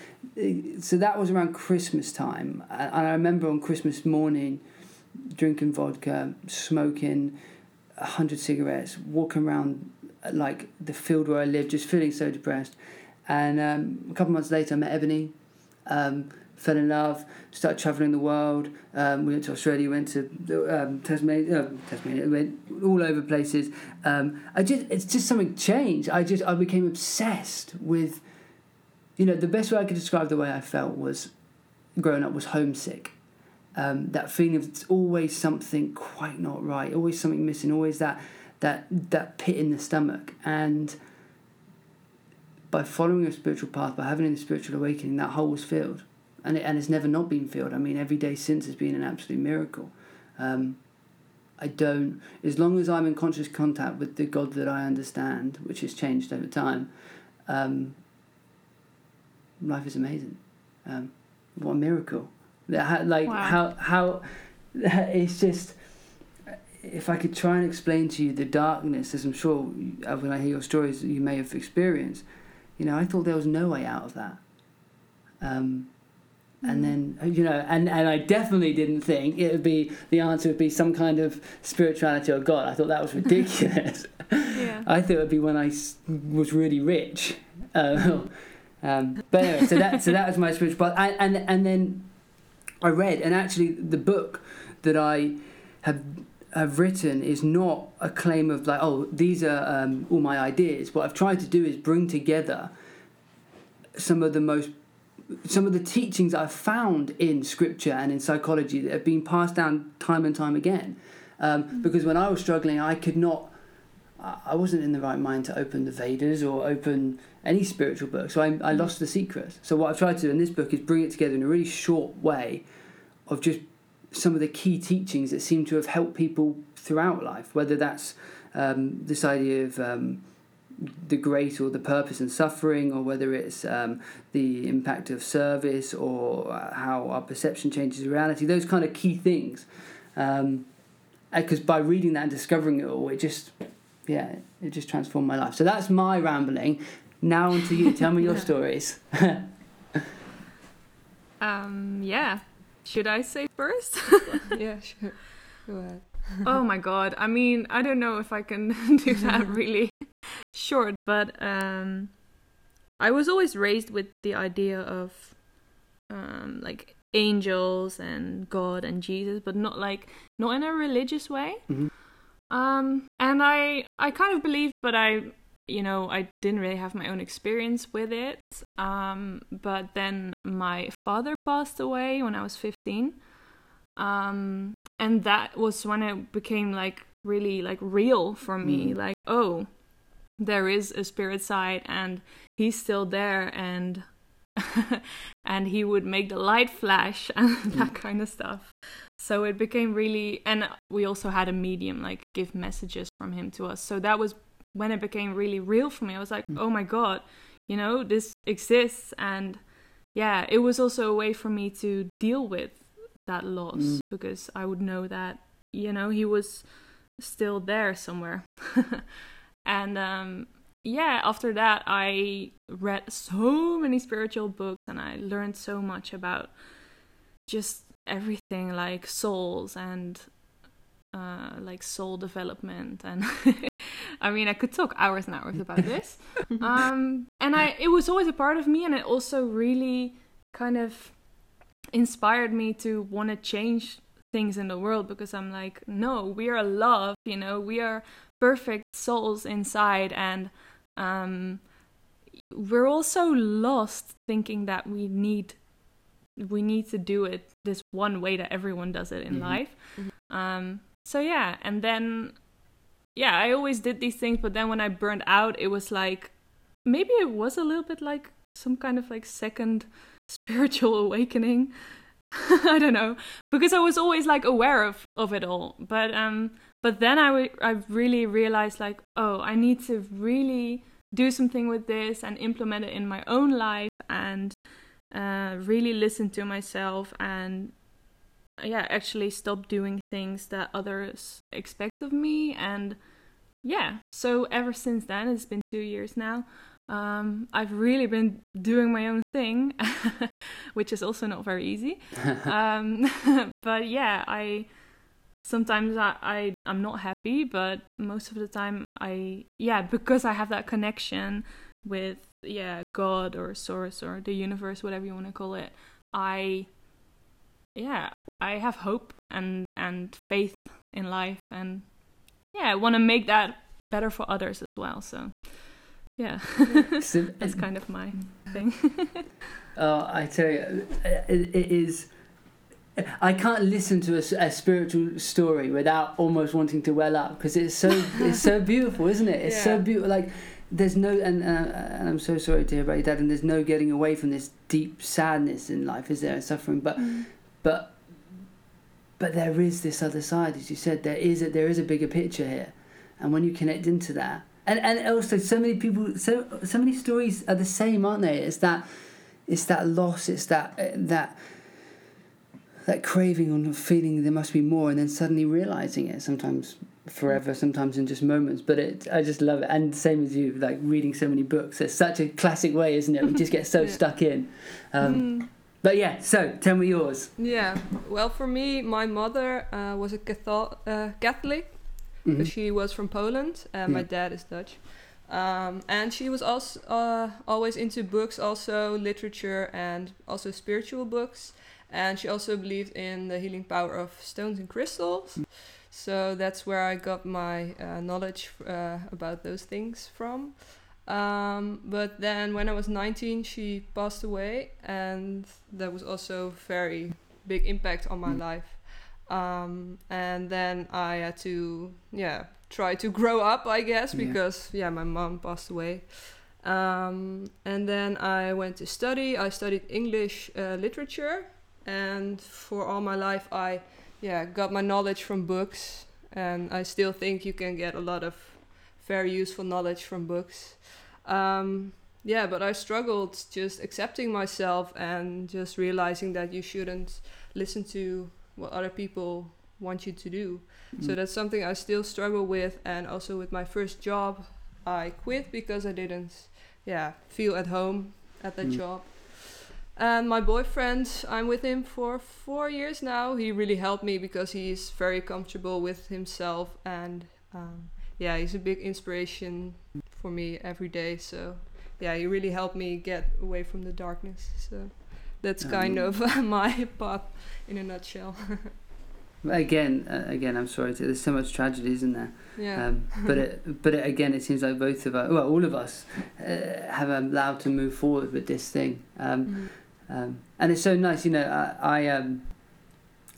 so that was around Christmas time, and I remember on Christmas morning, drinking vodka, smoking, hundred cigarettes, walking around like the field where I lived, just feeling so depressed. And um, a couple months later, I met Ebony, um, fell in love, started traveling the world. Um, we went to Australia, went to um, Tasmania, uh, Tasmania, went all over places. Um, I just, it's just something changed. I just, I became obsessed with, you know, the best way I could describe the way I felt was, growing up, was homesick. Um, that feeling of it's always something quite not right, always something missing, always that that that pit in the stomach and by following a spiritual path by having a spiritual awakening that hole was filled and it, and it's never not been filled i mean every day since has been an absolute miracle um, i don't as long as i'm in conscious contact with the god that i understand which has changed over time um, life is amazing um, what a miracle like wow. how how it's just if I could try and explain to you the darkness, as I'm sure when I hear your stories you may have experienced, you know, I thought there was no way out of that. Um, and then you know, and, and I definitely didn't think it would be the answer would be some kind of spirituality or God. I thought that was ridiculous. yeah. I thought it would be when I was really rich. Uh, um, but anyway, so that so that was my spiritual path, and, and and then I read, and actually the book that I have have written is not a claim of like, oh, these are um, all my ideas. What I've tried to do is bring together some of the most some of the teachings I've found in scripture and in psychology that have been passed down time and time again. Um, mm. Because when I was struggling, I could not, I wasn't in the right mind to open the Vedas or open any spiritual book. So I, I mm. lost the secret. So what I've tried to do in this book is bring it together in a really short way of just some of the key teachings that seem to have helped people throughout life, whether that's um, this idea of um, the great or the purpose and suffering, or whether it's um, the impact of service or uh, how our perception changes reality, those kind of key things. Because um, by reading that and discovering it all, it just, yeah, it just transformed my life. So that's my rambling. Now on to you. Tell me your stories. um, yeah. Should I say first? yeah, sure. Go ahead. oh my god. I mean, I don't know if I can do that really short, but um, I was always raised with the idea of um, like angels and God and Jesus, but not like not in a religious way. Mm-hmm. Um, and I I kind of believe, but I you know I didn't really have my own experience with it. Um, but then my father passed away when I was fifteen. Um, and that was when it became like really like real for me. Mm. Like oh, there is a spirit side and he's still there and and he would make the light flash and that kind of stuff. So it became really and we also had a medium like give messages from him to us. So that was when it became really real for me. I was like mm. oh my god you know this exists. And yeah it was also a way for me to deal with that loss mm. because i would know that you know he was still there somewhere And um, yeah, after that, I read so many spiritual books and I learned so much about just everything like souls and uh, like soul development and I mean I could talk hours and hours about this. Um, and I it was always a part of me and it also really kind of inspired me to want to change things in the world because I'm like no we are love you know we are perfect souls inside and um, we're also lost thinking that we need we need to do it this one way that everyone does it in mm-hmm. life mm-hmm. Um, so yeah and then yeah i always did these things but then when i burned out it was like maybe it was a little bit like some kind of like second spiritual awakening i don't know because i was always like aware of of it all but um but then I, w- I really realized like oh i need to really do something with this and implement it in my own life and uh, really listen to myself and yeah actually stop doing things that others expect of me and yeah so ever since then it's been two years now um, I've really been doing my own thing, which is also not very easy. um, but yeah, I sometimes I, I i'm not happy but most of the time i yeah because i have that connection with yeah god or source or the universe whatever you want to call it i yeah i have hope and and faith in life and yeah i want to make that better for others as well so yeah. That's kind of my thing. Uh, i tell you it, it is I can't listen to a, a, spiritual story without almost wanting to well up because it's so it's so beautiful, isn't it? It's yeah. so beautiful. Like there's no and uh, and I'm so sorry to hear about your dad. And there's no getting away from this deep sadness in life, is there? And suffering, but mm. but but there is this other side, as you said. There is a, there is a bigger picture here, and when you connect into that, and and also so many people, so so many stories are the same, aren't they? It's that it's that loss. It's that uh, that that craving on feeling there must be more and then suddenly realizing it sometimes forever sometimes in just moments. But it i just love it. And same as you like reading so many books. It's such a classic way isn't it? We just get so yeah. stuck in. Um, mm. but yeah so tell me yours. Yeah. Well for me my mother uh, was a Catholic, uh, Catholic mm-hmm. she was from Poland and yeah. my dad is Dutch. Um, and she was also uh, always into books also literature and also spiritual books and she also believed in the healing power of stones and crystals. So that's where I got my uh, knowledge uh, about those things from. Um, but then when I was 19, she passed away, and that was also very big impact on my mm. life. Um, and then I had to, yeah, try to grow up, I guess, because yeah, yeah my mom passed away. Um, and then I went to study. I studied English uh, literature, and for all my life, I yeah got my knowledge from books, and I still think you can get a lot of very useful knowledge from books. Um, yeah, but I struggled just accepting myself and just realizing that you shouldn't listen to what other people want you to do. Mm. So that's something I still struggle with, and also with my first job, I quit because I didn't, yeah, feel at home at that mm. job. And my boyfriend, I'm with him for four years now. He really helped me because he's very comfortable with himself, and um, yeah, he's a big inspiration for me every day. So yeah, he really helped me get away from the darkness. So that's um, kind of my path in a nutshell. again, uh, again, I'm sorry. There's so much tragedy, isn't there? Yeah. Um, but it, but it, again, it seems like both of us, well, all of us, uh, have allowed to move forward with this thing. Um, mm-hmm. Um, and it's so nice, you know. I, I um,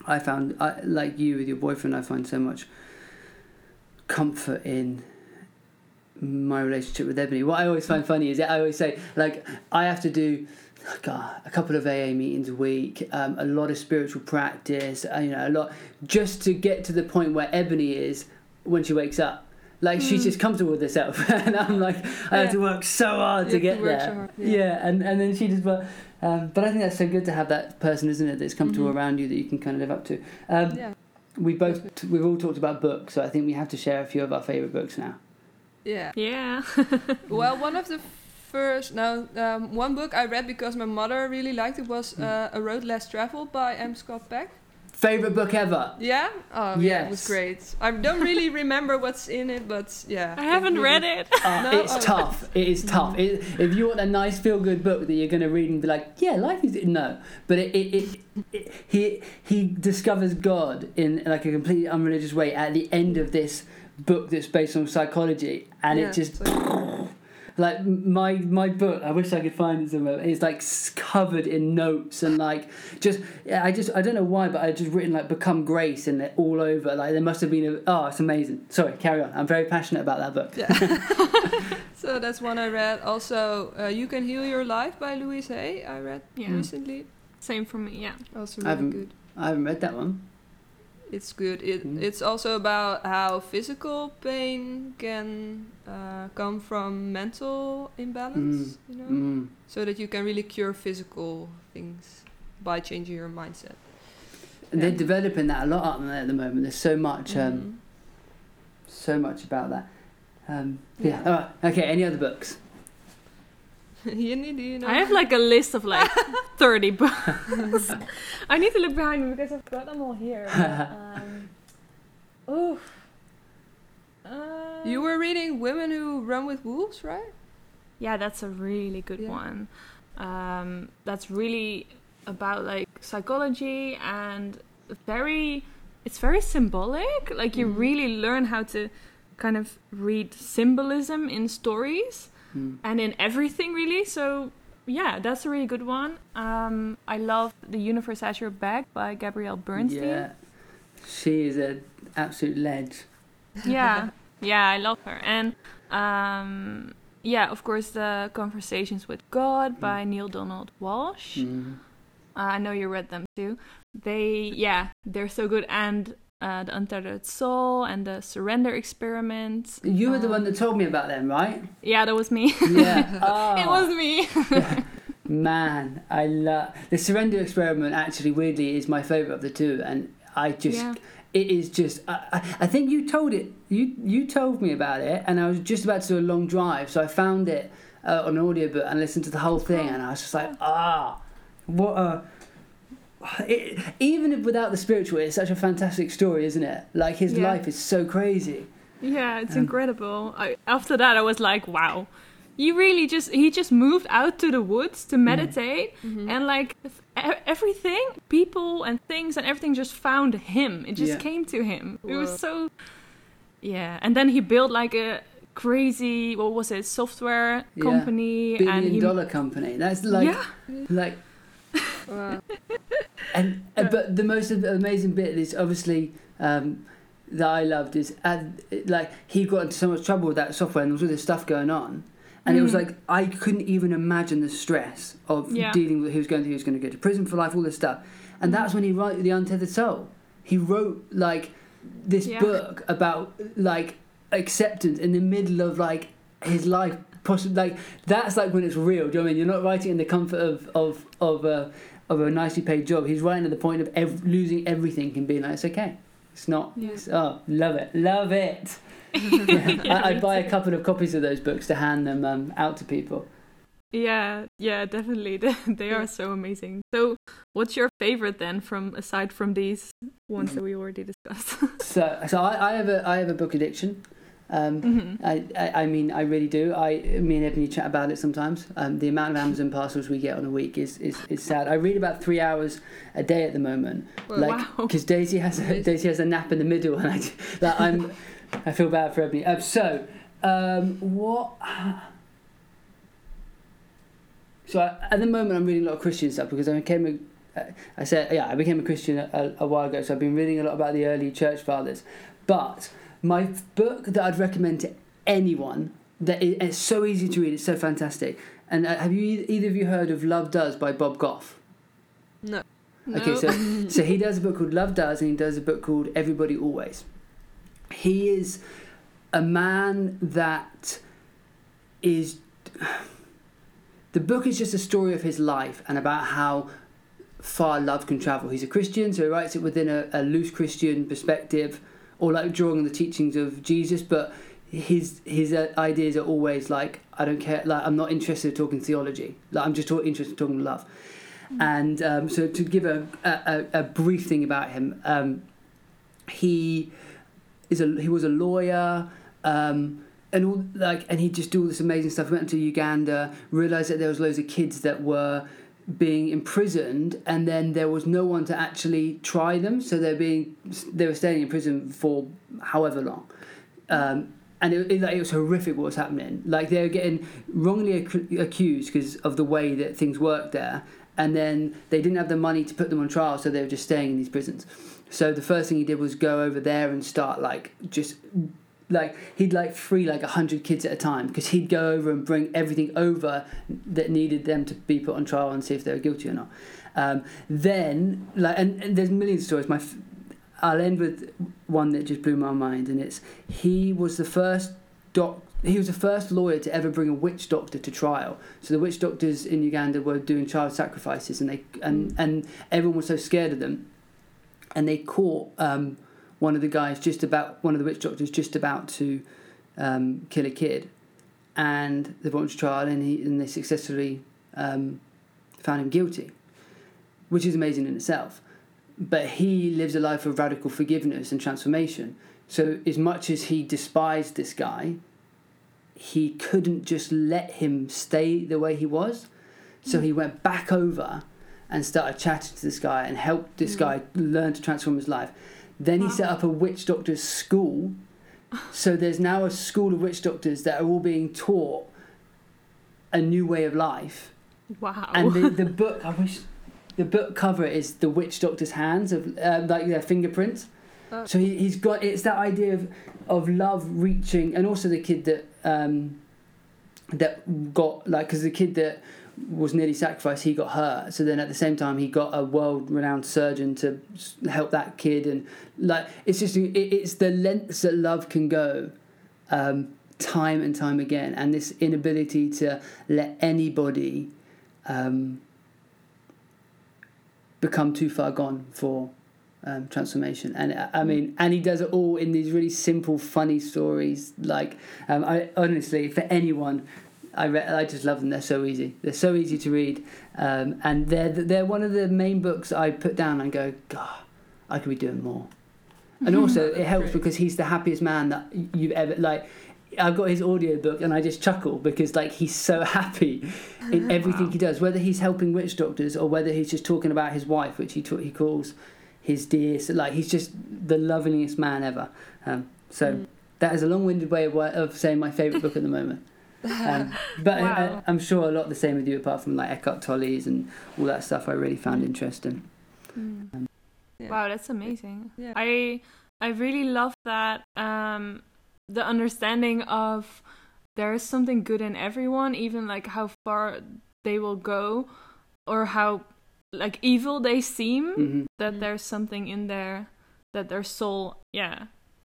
I found, I, like you with your boyfriend, I find so much comfort in my relationship with Ebony. What I always find funny is that I always say, like, I have to do God, a couple of AA meetings a week, um, a lot of spiritual practice, uh, you know, a lot just to get to the point where Ebony is when she wakes up. Like mm. she's just comfortable with herself, and I'm like, I yeah. have to work so hard you to get there. So yeah. yeah. and and then she just, but, um, but I think that's so good to have that person, isn't it? That's comfortable mm-hmm. around you that you can kind of live up to. Um, yeah. We both we've all talked about books, so I think we have to share a few of our favorite books now. Yeah. Yeah. well, one of the first now um, one book I read because my mother really liked it was hmm. uh, A Road Less Traveled by M. Scott Peck. Favorite book ever? Yeah. Oh, yes. yeah, it was great. I don't really remember what's in it, but yeah. I haven't really read it. Uh, no? It's oh. tough. It is tough. It, if you want a nice feel good book that you're going to read and be like, yeah, life is no, but it, it, it, it he he discovers God in like a completely unreligious way at the end of this book that's based on psychology, and yeah, it just. Like my my book i wish i could find it somewhere it's like covered in notes and like just yeah, i just i don't know why but i just written like become grace and it all over like there must have been a oh it's amazing. Sorry carry on i'm very passionate about that book. Yeah. So that's one i read. Also uh, you can heal your life by louise hay i read yeah. recently. Same for me yeah. Also really good. I haven't read that one it's good. It mm. it's also about how physical pain can uh, come from mental imbalance, mm. you know, mm. so that you can really cure physical things by changing your mindset. And they're developing that a lot up there at the moment. There's so much, um, mm-hmm. so much about that. Um, yeah. yeah. Okay. Any other books? Yenny, do you know? I have like a list of like 30 books. I need to look behind me because I've got them all here. um, oh. Uh, you were reading Women Who Run with Wolves, right? Yeah, that's a really good yeah. one. Um, that's really about like psychology and very it's very symbolic like you mm. really learn how to kind of read symbolism in stories mm. and in everything really. So yeah, that's a really good one. Um, I love The Universe Has Your Back by Gabrielle Bernstein. Yeah, she is an absolute ledge. yeah, yeah, I love her. And um, yeah, of course, the Conversations with God mm. by Neale Donald Walsch. Mm. Uh, I know you read them too. They, yeah, they're so good. And uh, the Untethered Soul and the Surrender Experiment. You were um, the one that told me about them, right? Yeah, that was me. Yeah, oh. it was me. Man, I love the Surrender Experiment. Actually, weirdly, is my favorite of the two, and I just. Yeah. It is just. I, I think you told it. You you told me about it, and I was just about to do a long drive, so I found it uh, on audiobook and listened to the whole thing, and I was just like, ah, what a it, even without the spiritual, it's such a fantastic story, isn't it? Like his yeah. life is so crazy. Yeah, it's um, incredible. I, after that, I was like, wow. You really just he just moved out to the woods to mm. meditate mm-hmm. and like everything people and things and everything just found him it just yeah. came to him Whoa. it was so yeah and then he built like a crazy what was it software company yeah. billion and he, dollar company that's like like Wow. and uh, but the most amazing bit is obviously um, that I loved is uh, like he got into so much trouble with that software and there was all this stuff going on. And mm. it was mm. like I couldn't even imagine the stress of yeah. dealing with who was going to he was going to go to prison for life, all this stuff. And that's when he wrote The Untethered Soul. He wrote like this yeah. book about like acceptance in the middle of like his life possibly like that's like when it's real. Do you know what I mean? You're not writing in the comfort of of of a of a nicely paid job. He's right at the point of ev- losing everything and being like, it's okay. It's not. Yeah. It's, oh, love it, love it. yeah, I, would buy a couple of copies of those books to hand them um, out to people. Yeah, yeah, definitely. they are so amazing. So, what's your favorite then, from aside from these ones that we already discussed? so, so I, I have a I have a book addiction. Um, mm-hmm. I, I, I, mean, I really do. I, me and Ebony chat about it sometimes. Um, the amount of Amazon parcels we get on a week is, is, is sad. I read about three hours a day at the moment. like, because Daisy has a, Daisy has a nap in the middle, and I, like, I'm, I feel bad for Ebony. Um, so, um, what? So I, at the moment, I'm reading a lot of Christian stuff because I became a. I said, yeah, I became a Christian a, a while ago, so I've been reading a lot about the early church fathers, but my book that I'd recommend to anyone that is, it's so easy to read. It's so fantastic. And uh, have you either of you heard of Love Does by Bob Goff? No. Okay, so so he does a book called Love Does, and he does a book called Everybody Always. He is a man that is. The book is just a story of his life and about how far love can travel. He's a Christian, so he writes it within a, a loose Christian perspective or like drawing on the teachings of Jesus, but his his uh, ideas are always like I don't care, like I'm not interested in talking theology, like I'm just talk, interested in talking love. Mm. And um, so to give a, a, a brief thing about him, um, he is a he was a lawyer. Um, and all like, and he'd just do all this amazing stuff. He went to Uganda, realized that there was loads of kids that were being imprisoned and then there was no one to actually try them so they're being they were staying in prison for however long. Um, and it, it, it, was horrific what was happening. Like they were getting wrongly ac- accused because of the way that things worked there and then they didn't have the money to put them on trial so they were just staying in these prisons. So the first thing he did was go over there and start like just like he'd like free like 100 kids at a time because he'd go over and bring everything over that needed them to be put on trial and see if they were guilty or not. Um, then like and, and, there's millions of stories. My i'll end with one that just blew my mind and it's he was the first doc he was the first lawyer to ever bring a witch doctor to trial. So the witch doctors in Uganda were doing child sacrifices, and they and and everyone was so scared of them, and they caught um, one of the guys just about one of the witch doctors just about to um, kill a kid, and they brought him to trial, and he and they successfully um, found him guilty, which is amazing in itself. But he lives a life of radical forgiveness and transformation. So as much as he despised this guy, he couldn't just let him stay the way he was. So he went back over and started chatting to this guy and helped this mm. guy learn to transform his life. Then he set up a witch doctor's school. So there's now a school of witch doctors that are all being taught a new way of life. Wow. And the, the book, I wish, the book cover is the witch doctor's hands of uh, like their fingerprints. Oh. So he, he's got it's that idea of of love reaching, and also the kid that um, that got like because the kid that was nearly sacrificed, he got hurt. So then at the same time, he got a world renowned surgeon to help that kid. And like, it's just, it, it's the lengths that love can go um, time and time again. And this inability to let anybody um, become too far gone for um, transformation. And I mean, and he does it all in these really simple, funny stories. Like, um, I honestly, for anyone I re- I just love them. They're so easy. They're so easy to read, um, and they're they're one of the main books I put down and go, God, I could be doing more. And also, it helps because he's the happiest man that you've ever like. I've got his audio book and I just chuckle because like he's so happy in everything wow. he does, whether he's helping witch doctors or whether he's just talking about his wife, which he he calls his dear. So, like he's just the loveliest man ever. Um, so mm. that is a long-winded way of, of saying my favorite book at the moment. Um, but wow. I, am sure a lot the same with you, apart from like Eckhart Tolle's and all that stuff. I really found interesting. Mm. Um, yeah. Wow, that's amazing. Yeah. I I really love that um, the understanding of there is something good in everyone, even like how far they will go or how like evil they seem. Mm-hmm. That mm-hmm. there's something in there that their soul, yeah,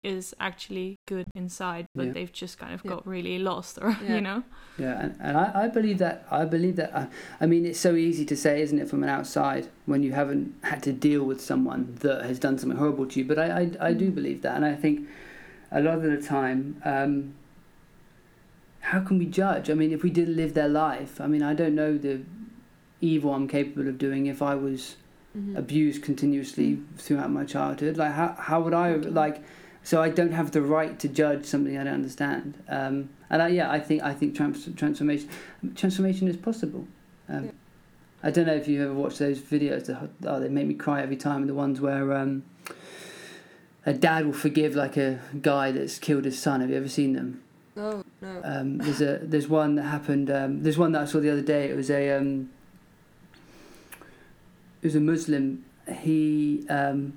is actually good inside, but yeah. they've just kind of got yeah. really lost, or yeah. you know. Yeah, and, and I, I believe that. I believe that. I, uh, I mean, it's so easy to say, isn't it, from an outside when you haven't had to deal with someone that has done something horrible to you. But I, I, I do mm. believe that, and I think a lot of the time. Um, how can we judge? I mean, if we didn't live their life, I mean, I don't know the evil I'm capable of doing if I was mm-hmm. abused continuously mm-hmm. throughout my childhood. Like, how how would I like? So I don't have the right to judge something I don't understand. Um, and I, yeah, I think I think trans- transformation transformation is possible. Um, yeah. I don't know if you ever watched those videos. That, oh, they make me cry every time. The ones where um, a dad will forgive like a guy that's killed his son. Have you ever seen them? No, no. Um, there's a there's one that happened. Um, there's one that I saw the other day. It was a um, it was a Muslim. He um,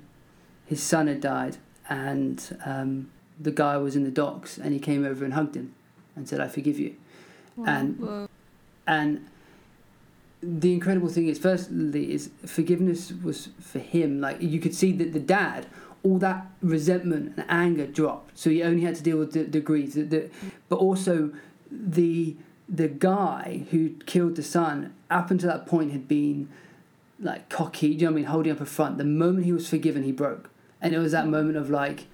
his son had died and um, the guy was in the docks and he came over and hugged him and said, "I forgive you," and and the incredible thing is, firstly, is forgiveness was for him. Like you could see that the dad, all that resentment and anger dropped. So he only had to deal with the, the grief. The, the, but also, the the guy who killed the son, up until that point, had been like cocky. Do you know what I mean? Holding up a front. The moment he was forgiven, he broke and it was that moment of like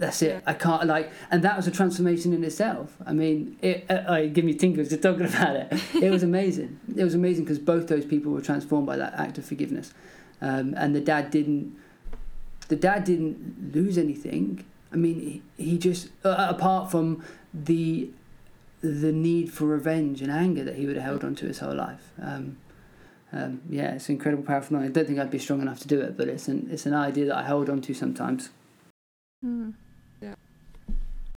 that's it. I can't like, and that was a transformation in itself. I mean, it, uh, give me tingles just talking about it. It was amazing. it was amazing because both those people were transformed by that act of forgiveness, um, and the dad didn't. The dad didn't lose anything. I mean, he, he just uh, apart from the the need for revenge and anger that he would have held on to his whole life. Um, um, yeah, it's an incredible, powerful I don't think I'd be strong enough to do it, but it's an it's an idea that I hold on to sometimes. Mm. Yeah.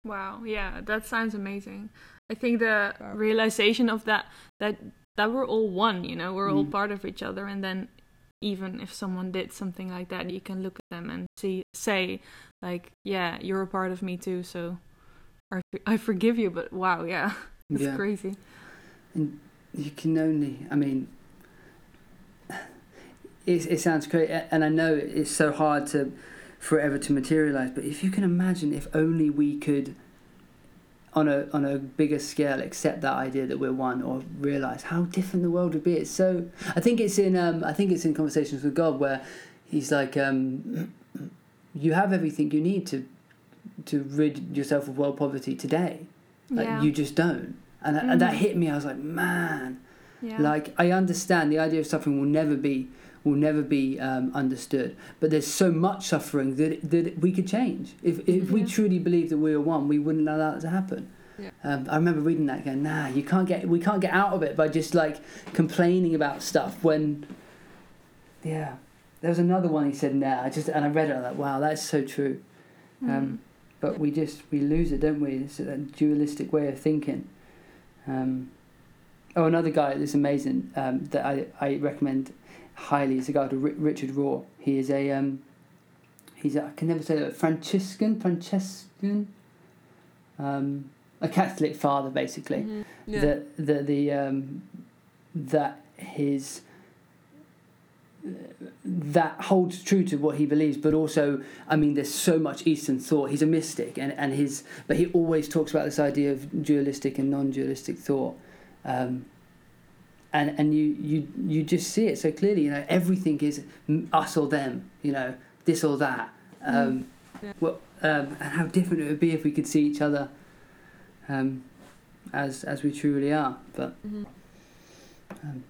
Wow. Yeah, that sounds amazing. I think the realization of that that that we're all one. You know, we're mm. all part of each other, and then even if someone did something like that, you can look at them and see say like, yeah, you're a part of me too. So I forgive you. But wow, yeah, it's yeah. crazy. And you can only, I mean it, it sounds great, and I know it's so hard to forever to materialize. But if you can imagine, if only we could, on a on a bigger scale, accept that idea that we're one, or realize how different the world would be. It's so. I think it's in. Um, I think it's in conversations with God where He's like, um, you have everything you need to to rid yourself of world poverty today. Like, yeah. You just don't. And, mm. and that mm. hit me. I was like, man. Yeah. Like I understand the idea of suffering will never be will never be um, understood. But there's so much suffering that that we could change. If if yeah. we truly believe that we are one, we wouldn't allow that to happen. Yeah. Um, I remember reading that going, nah, you can't get we can't get out of it by just like complaining about stuff when. Yeah, there was another one he said, nah, I just and I read it. I like, wow, that's so true. Mm. Um, but we just we lose it, don't we? It's a dualistic way of thinking. Um, oh, another guy that's amazing um, that I, I recommend highly is a guy called Richard Rohr. He is a um, he's a, I can never say that Franciscan Franciscan um, a Catholic father basically. Mm-hmm. Yeah. That the the um, that his that holds true to what he believes, but also, I mean, there's so much Eastern thought. He's a mystic, and, and his, but he always talks about this idea of dualistic and non-dualistic thought. Um, and and you you you just see it so clearly. You know, everything is us or them. You know, this or that. Mm. Um, yeah. Well, um, and how different it would be if we could see each other um, as as we truly are. But mm-hmm. um,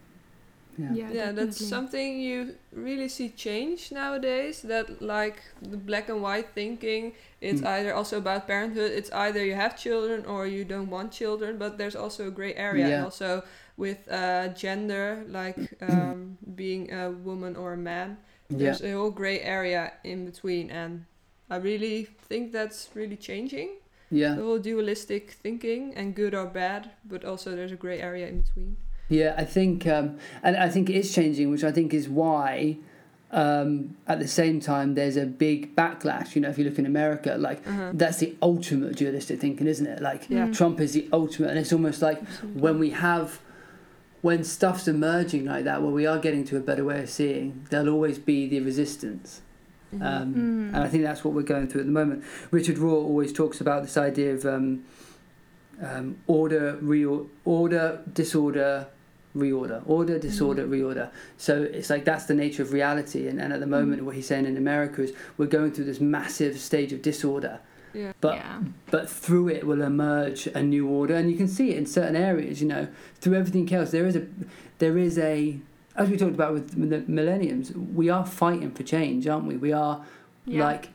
yeah, yeah, yeah that's something you really see change nowadays. That like the black and white thinking, it's mm. either also about parenthood. It's either you have children or you don't want children. But there's also a gray area, yeah. and also with uh, gender, like um, being a woman or a man. There's yeah. a whole gray area in between, and I really think that's really changing. Yeah. The whole dualistic thinking and good or bad, but also there's a grey area in between. Yeah, I think, um, and I think it is changing, which I think is why. Um, at the same time, there's a big backlash. You know, if you look in America, like Uh-huh. that's the ultimate dualistic thinking, isn't it? Like Yeah. Trump is the ultimate, and it's almost like when we have when stuff's emerging like that, where we are getting to a better way of seeing, there'll always be the resistance. Mhm. Um, Mm. And I think that's what we're going through at the moment. Richard Rohr always talks about this idea of um, um, order, reor- order, disorder, reorder, order, disorder, reorder. So it's like that's the nature of reality. And, and at the moment, what he's saying in America is we're going through this massive stage of disorder. Yeah. But yeah. but through it will emerge a new order, and you can see it in certain areas. You know, through everything else, there is a there is a as we talked about with the millenniums, we are fighting for change, aren't we? We are Yeah. like,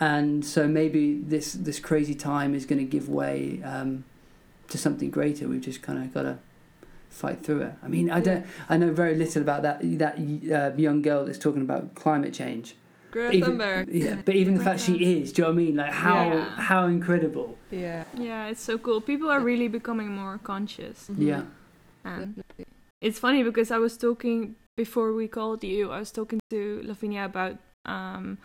and so maybe this this crazy time is going to give way um, to something greater. We've just kind of got to fight through it. I mean, I don't, I know very little about that that uh, young girl that's talking about climate change. Greta Even- Thunberg. yeah, but even the fact she is, do you know what I mean? Like how Yeah. how incredible. Yeah. Yeah, it's so cool. People are really becoming more conscious. Mhm. Yeah. And it's funny because I was talking before we called you. I was talking to Lavinia about um,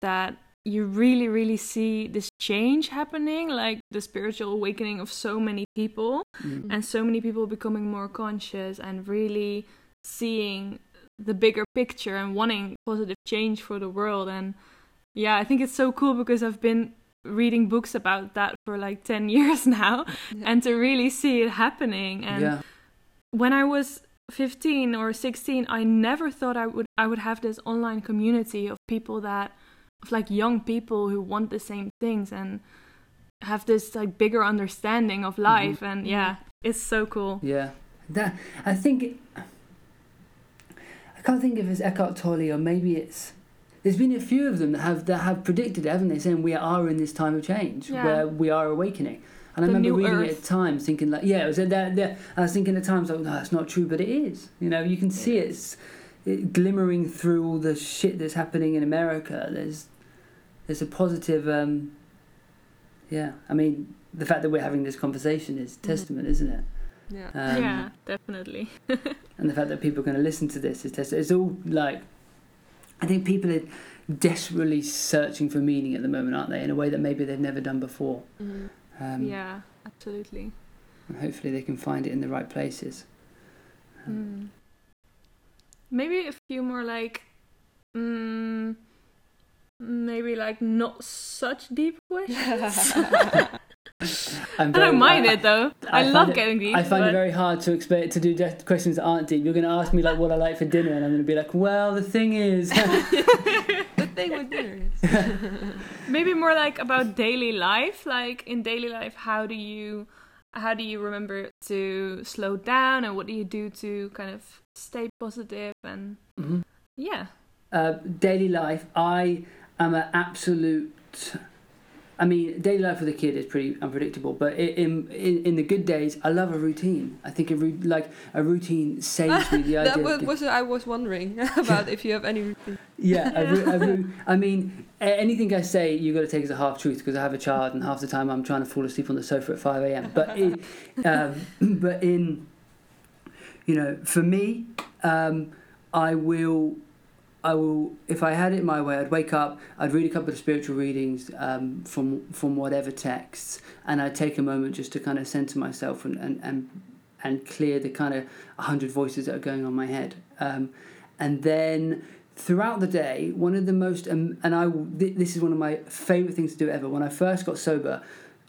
that you really, really see this change happening, like the spiritual awakening of so many people, Mm. and so many people becoming more conscious and really seeing the bigger picture and wanting positive change for the world. And yeah, I think it's so cool because I've been reading books about that for like 10 years now Yeah. and to really see it happening and yeah. when I was 15 or 16, I never thought I would I would have this online community of people that of like young people who want the same things and have this like bigger understanding of mm-hmm. life and yeah, mm-hmm. it's so cool. Yeah, that I think it, I can't think if it's Eckhart Tolle or maybe it's. There's been a few of them that have that have predicted it, haven't they? Saying we are in this time of change Yeah. where we are awakening. And I remember reading it at times, thinking like, yeah, it was I was thinking at times, like, no, that's not true, but it is. You know, you can see it's it glimmering through all the shit that's happening in America. There's there's a positive. Um, yeah, I mean, the fact that we're having this conversation is testament, isn't it? Yeah. Um, yeah, definitely. and the fact that people are going to listen to this is testament. it's all like I think people are desperately searching for meaning at the moment, aren't they? In a way that maybe they've never done before. Mhm. Um, yeah, absolutely. and hopefully they can find it in the right places. Mm. Maybe a few more like mm, maybe like not such deep questions. I'm I don't mind it though. I, I love it- getting deep. I find but- it very hard to expect to do de- questions that aren't deep. You're going to ask me like what I like for dinner, and I'm going to be like, well, the thing is, the thing with dinner is. maybe more like about daily life like in daily life how do you how do you remember to slow down and what do you do to kind of stay positive and Mhm. yeah uh, daily life. I am an absolute. I mean, daily life with a kid is pretty unpredictable, but in in, in the good days, I love a routine. I think a ru- like a routine saves me the idea. that was, was I was wondering about if you have any routine. Yeah, a ru- a ru- I mean, anything I say, you've got to take as a half truth because I have a child, and half the time I'm trying to fall asleep on the sofa at five a.m. But in, um, but in, you know, for me, um, I will, I will. If I had it my way, I'd wake up, I'd read a couple of spiritual readings um, from from whatever texts, and I'd take a moment just to kind of center myself and and and, and clear the kind of hundred voices that are going on my head, um, and then throughout the day, one of the most um, and I th- this is one of my favorite things to do ever. When I first got sober,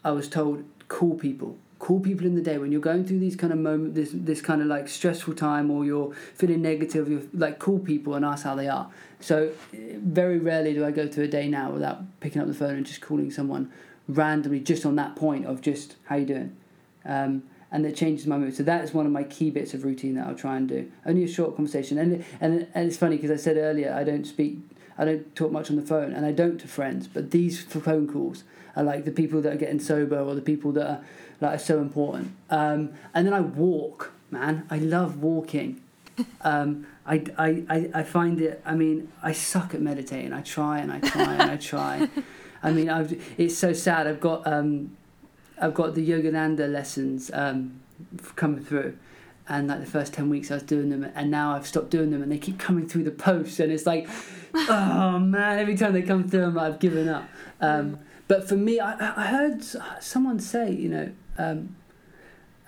I was told call people, call people in the day when you're going through these kind of moment, this this kind of like stressful time, or you're feeling negative. You're like call people and ask how they are. So very rarely do I go through a day now without picking up the phone and just calling someone randomly, just on that point of just how you doing. Um, and that changes my mood. So that is one of my key bits of routine that I'll try and do. Only a short conversation, and and and it's funny because I said earlier I don't speak, I don't talk much on the phone, and I don't to friends. But these phone calls are like the people that are getting sober or the people that are like it's so important. Um, and then I walk, man. I love walking. Um, I, I, I, I find it. I mean, I suck at meditating. I try and I try and I try. I mean, I've, it's so sad. I've got um, I've got the Yogananda lessons um, coming through, and like the first 10 weeks I was doing them and now I've stopped doing them and they keep coming through the post and it's like oh man every time they come through I'm like, I've given up um, but for me I, I heard someone say you know um,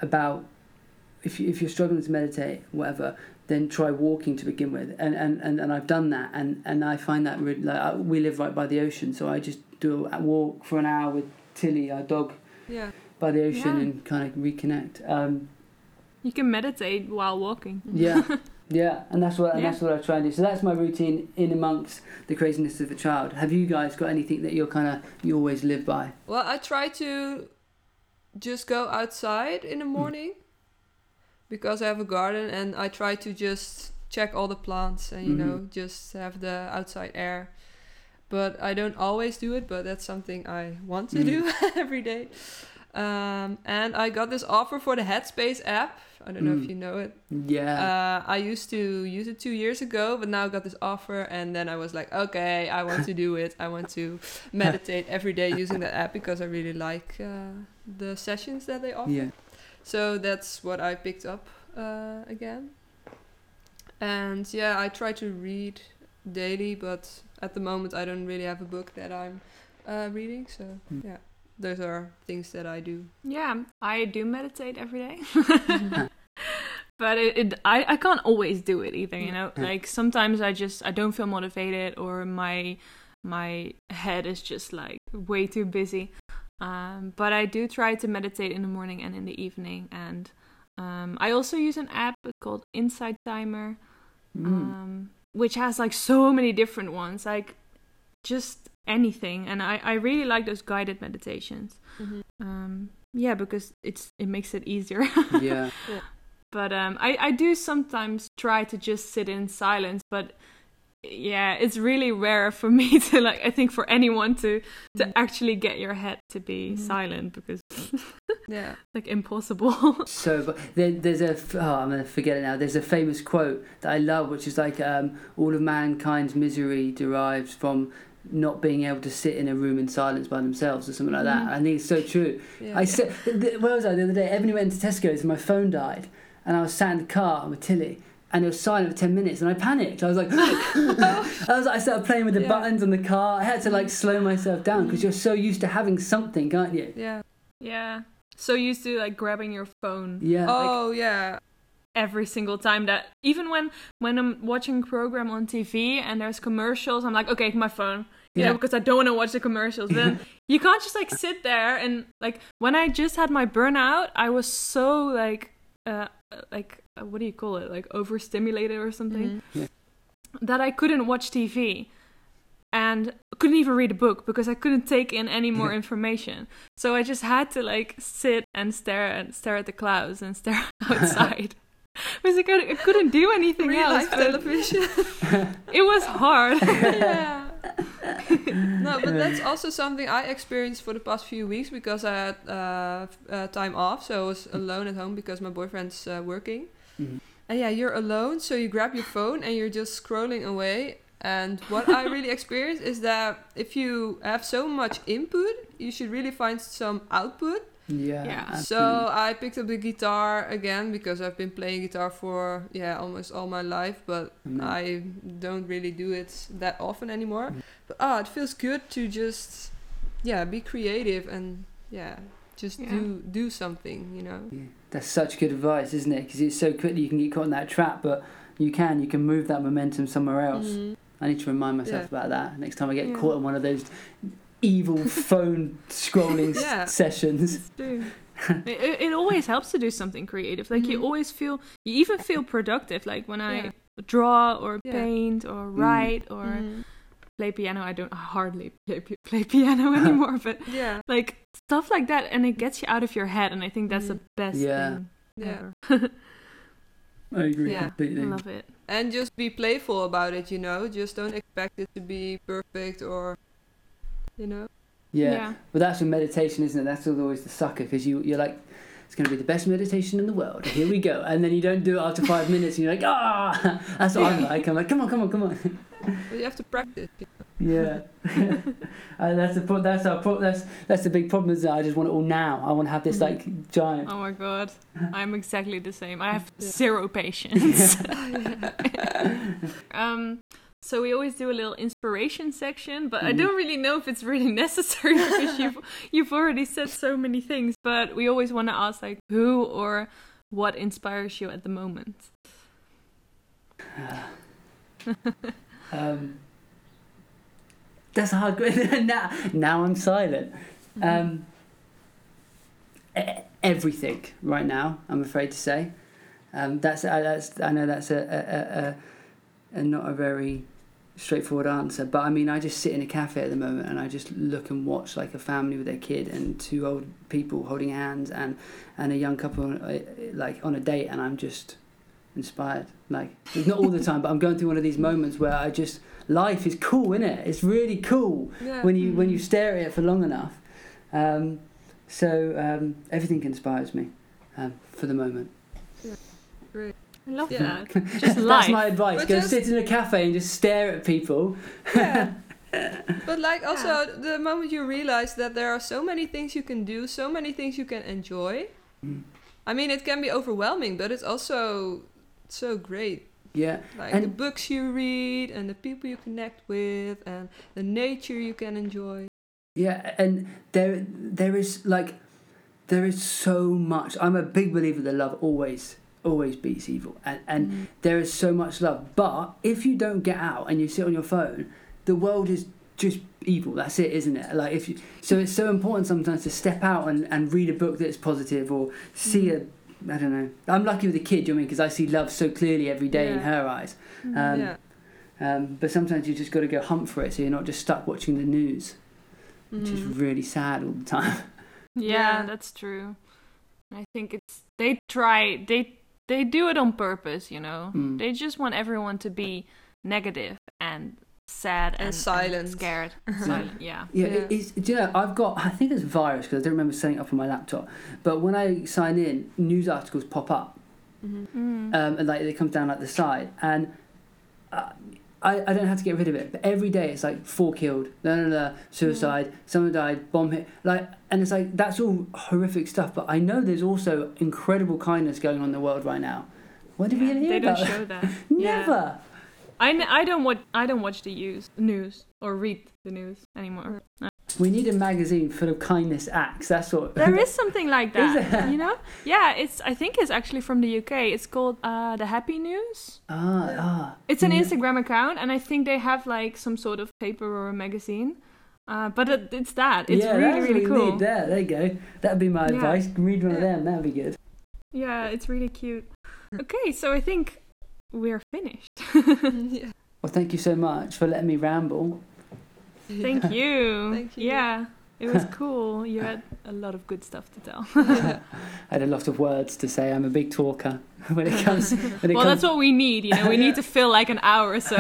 about if, you, if you're struggling to meditate whatever then try walking to begin with and, and, and, and I've done that and, and I find that really like we live right by the ocean so I just do a walk for an hour with Tilly our dog yeah by the ocean yeah. and kind of reconnect um, you can meditate while walking. Yeah. Yeah, and that's what and yeah. that's what I try and do. So that's my routine in amongst the craziness of a child. Have you guys got anything that you're kind of you always live by? Well, I try to just go outside in the hmm. morning because I have a garden, and I try to just check all the plants and you mm-hmm. know just have the outside air. But I don't always do it, but that's something I want to mm. do every day. Um, and I got this offer for the Headspace app I don't know mm. if you know it. Yeah. Uh, I used to use it two years ago, but now I got this offer, and then I was like, okay, I want to do it. I want to meditate every day using that app because I really like uh, the sessions that they offer. Yeah. So that's what I picked up uh, again. And yeah, I try to read daily, but at the moment I don't really have a book that I'm uh, reading. So mm. yeah those are things that I do. Yeah, I do meditate every day. but it, it, I, I can't always do it either, you know? Like sometimes I just I don't feel motivated or my my head is just like way too busy. Um, but I do try to meditate in the morning and in the evening and um, I also use an app called Insight Timer, mm. um, which has like so many different ones. Like just anything and i i really like those guided meditations mm-hmm. um yeah because it's it makes it easier yeah. yeah but um i i do sometimes try to just sit in silence but yeah it's really rare for me to like i think for anyone to to mm. actually get your head to be mm-hmm. silent because yeah like impossible so but there, there's a oh i'm gonna forget it now there's a famous quote that i love which is like um all of mankind's misery derives from not being able to sit in a room in silence by themselves or something like that. Mm. I think it's so true. Yeah. I said, where was I the other day? Ebony went to Tesco's and my phone died, and I was sat in the car with Tilly. And it was silent for ten minutes, and I panicked. I was like, I was, I started playing with the yeah. buttons on the car. I had to like slow myself down because you're so used to having something, aren't you? Yeah, yeah. So used to like grabbing your phone. Yeah. Oh like, yeah every single time that even when when I'm watching a program on TV and there's commercials, I'm like, okay, my phone. You yeah. know, because I don't want to watch the commercials. But then you can't just like sit there and like when I just had my burnout, I was so like uh like uh, what do you call it? Like overstimulated or something. Mm-hmm. Yeah. That I couldn't watch TV and couldn't even read a book because I couldn't take in any more information. So I just had to like sit and stare and stare at the clouds and stare outside because I, could, I couldn't do anything Real else. television. it was hard. yeah. no, but that's also something I experienced for the past few weeks because I had uh, uh, time off, so I was alone at home because my boyfriend's uh, working. Mm-hmm. And yeah, you're alone, so you grab your phone and you're just scrolling away. And what I really experienced is that if you have so much input, you should really find some output yeah. Yeah. So I picked up the guitar again because I've been playing guitar for yeah almost all my life, but mm. I don't really do it that often anymore. Mm. But ah, oh, it feels good to just yeah be creative and yeah just yeah. do do something, you know. Yeah. That's such good advice, isn't it? Because it's so quickly you can get caught in that trap, but you can you can move that momentum somewhere else. Mm. I need to remind myself yeah. about that next time I get caught in one of those evil phone scrolling yeah. sessions. it, it, always helps to do something creative. Like mm-hmm. you always feel, you even feel productive. Like when I yeah. draw or yeah. paint or mm. write mm. or mm-hmm. play piano. I don't hardly play, play piano anymore, but yeah, like stuff like that, and it gets you out of your head. And I think that's mm. the best yeah. thing yeah. ever. I agree yeah, completely. I love it. And just be playful about it, you know. Just don't expect it to be perfect or you know. Yeah. yeah. But that's with meditation, isn't it? That's always the sucker because you you're like, it's going to be the best meditation in the world. Here we go, and then you don't do it after five minutes, and you're like, ah, that's what I'm like. I'm like, come on, come on, come on. but you have to practice. Yeah, and that's the that's our pro- that's that's the big problem is that I just want it all now. I want to have this Mm-hmm. like giant. Oh my god, I'm exactly the same. I have zero patience. um, so we always do a little inspiration section, but I Mhm. don't really know if it's really necessary because you've you've already said so many things. But we always want to ask like who or what inspires you at the moment. Um, that's a hard question. now, now I'm silent. Mm-hmm. Um, everything right now. I'm afraid to say. Um, that's uh, that's I know that's a, a, a, a, a not a very straightforward answer, but I mean I just sit in a cafe at the moment and I just look and watch like a family with their kid and two old people holding hands and and a young couple uh, like on a date and I'm just inspired. Like not all the time, but I'm going through one of these moments where I just life is cool, isn't it? It's really cool Yeah. when you when you stare at it for long enough. Um, so um, everything inspires me um, for the moment. Great. I love Yeah. that. Just That's my advice. But Go just- sit in a cafe and just stare at people. Yeah. but like also the moment you realize that there are so many things you can do, so many things you can enjoy. Mm. I mean, it can be overwhelming, but it's also so great. Yeah, Like the books you read and the people you connect with and the nature you can enjoy. yeah, and there there is like there is so much. I'm a big believer that love always always beats evil, and and Mm. there is so much love. But if you don't get out and you sit on your phone, the world is just evil. That's it, isn't it? Like if you, so, it's so important sometimes to step out and, and read a book that's positive or see a. I don't know. I'm lucky with a kid, you know what I mean? Because I see love so clearly every day in her eyes. Um, yeah. Um, but sometimes you just got to go hunt for it, so you're not just stuck watching the news, which is Mhm. really sad all the time. Yeah, Yeah. that's true. I think it's they try they they do it on purpose, you know. Mm. They just want everyone to be negative and sad and, silent. scared, silent. Yeah. Yeah, Yeah. It, it's, do you know, I've got, I think it's virus because I don't remember setting it up on my laptop. But when I sign in, news articles pop up Mhm. Mm. um, and like they come down like the side. And uh, I, I don't have to get rid of it. But every day it's like four killed, no, no, no, suicide, mm. someone died, bomb hit. Like, and it's like, that's all horrific stuff. But I know there's also incredible kindness going on in the world right now. When did we Yeah, to hear they don't show that. that? Yeah. Never. I, n- I don't watch I don't watch the news news or read the news anymore. No. We need a magazine full of kindness acts. That's what. There is something like Is that, there? you know? Yeah, it's I think it's actually from the UK. It's called uh, the Happy News. Ah, ah. It's an Yeah. Instagram account, and I think they have like some sort of paper or a magazine. Uh, but it, it's that. It's yeah, really really what cool. Need there, there you go. That'd be my Yeah. advice. Read one of them. That'd be good. Yeah, it's really cute. Okay, so I think we're finished. yeah. Well, thank you so much for letting me ramble. Thank you. Thank you. Yeah, it was cool. You had a lot of good stuff to tell. I had a lot of words to say. I'm a big talker when it comes. When it well, comes that's what we need. You know, we need to fill like an hour or so.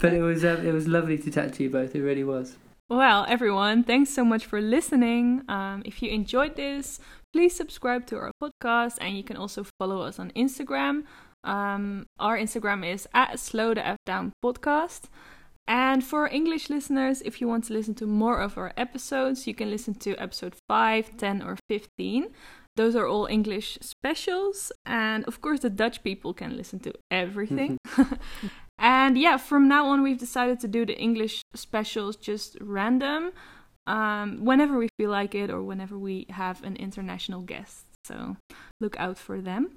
but it was uh, it was lovely to chat to you both. It really was. Well, everyone, thanks so much for listening. Um, if you enjoyed this, please subscribe to our podcast and you can also follow us on Instagram. Um, our Instagram is at Slow the F Down Podcast. And for English listeners, if you want to listen to more of our episodes, you can listen to episode 5, 10, or 15. Those are all English specials. And of course, the Dutch people can listen to everything. and yeah, from now on, we've decided to do the English specials just random um, whenever we feel like it or whenever we have an international guest. So look out for them.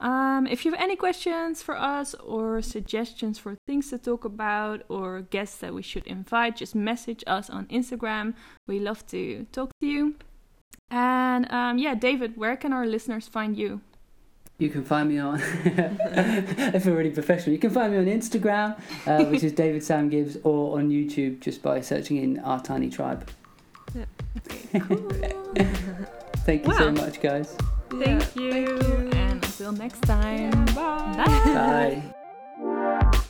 Um, if you have any questions for us or suggestions for things to talk about or guests that we should invite, just message us on Instagram. We love to talk to you. And um, yeah, David, where can our listeners find you? You can find me on. I feel really professional. You can find me on Instagram, uh, which is David Sam Gibbs, or on YouTube just by searching in Our Tiny Tribe. Thank you so much, guys. Thank, you. thank you. And until next time. Yeah. Bye. Bye. Bye.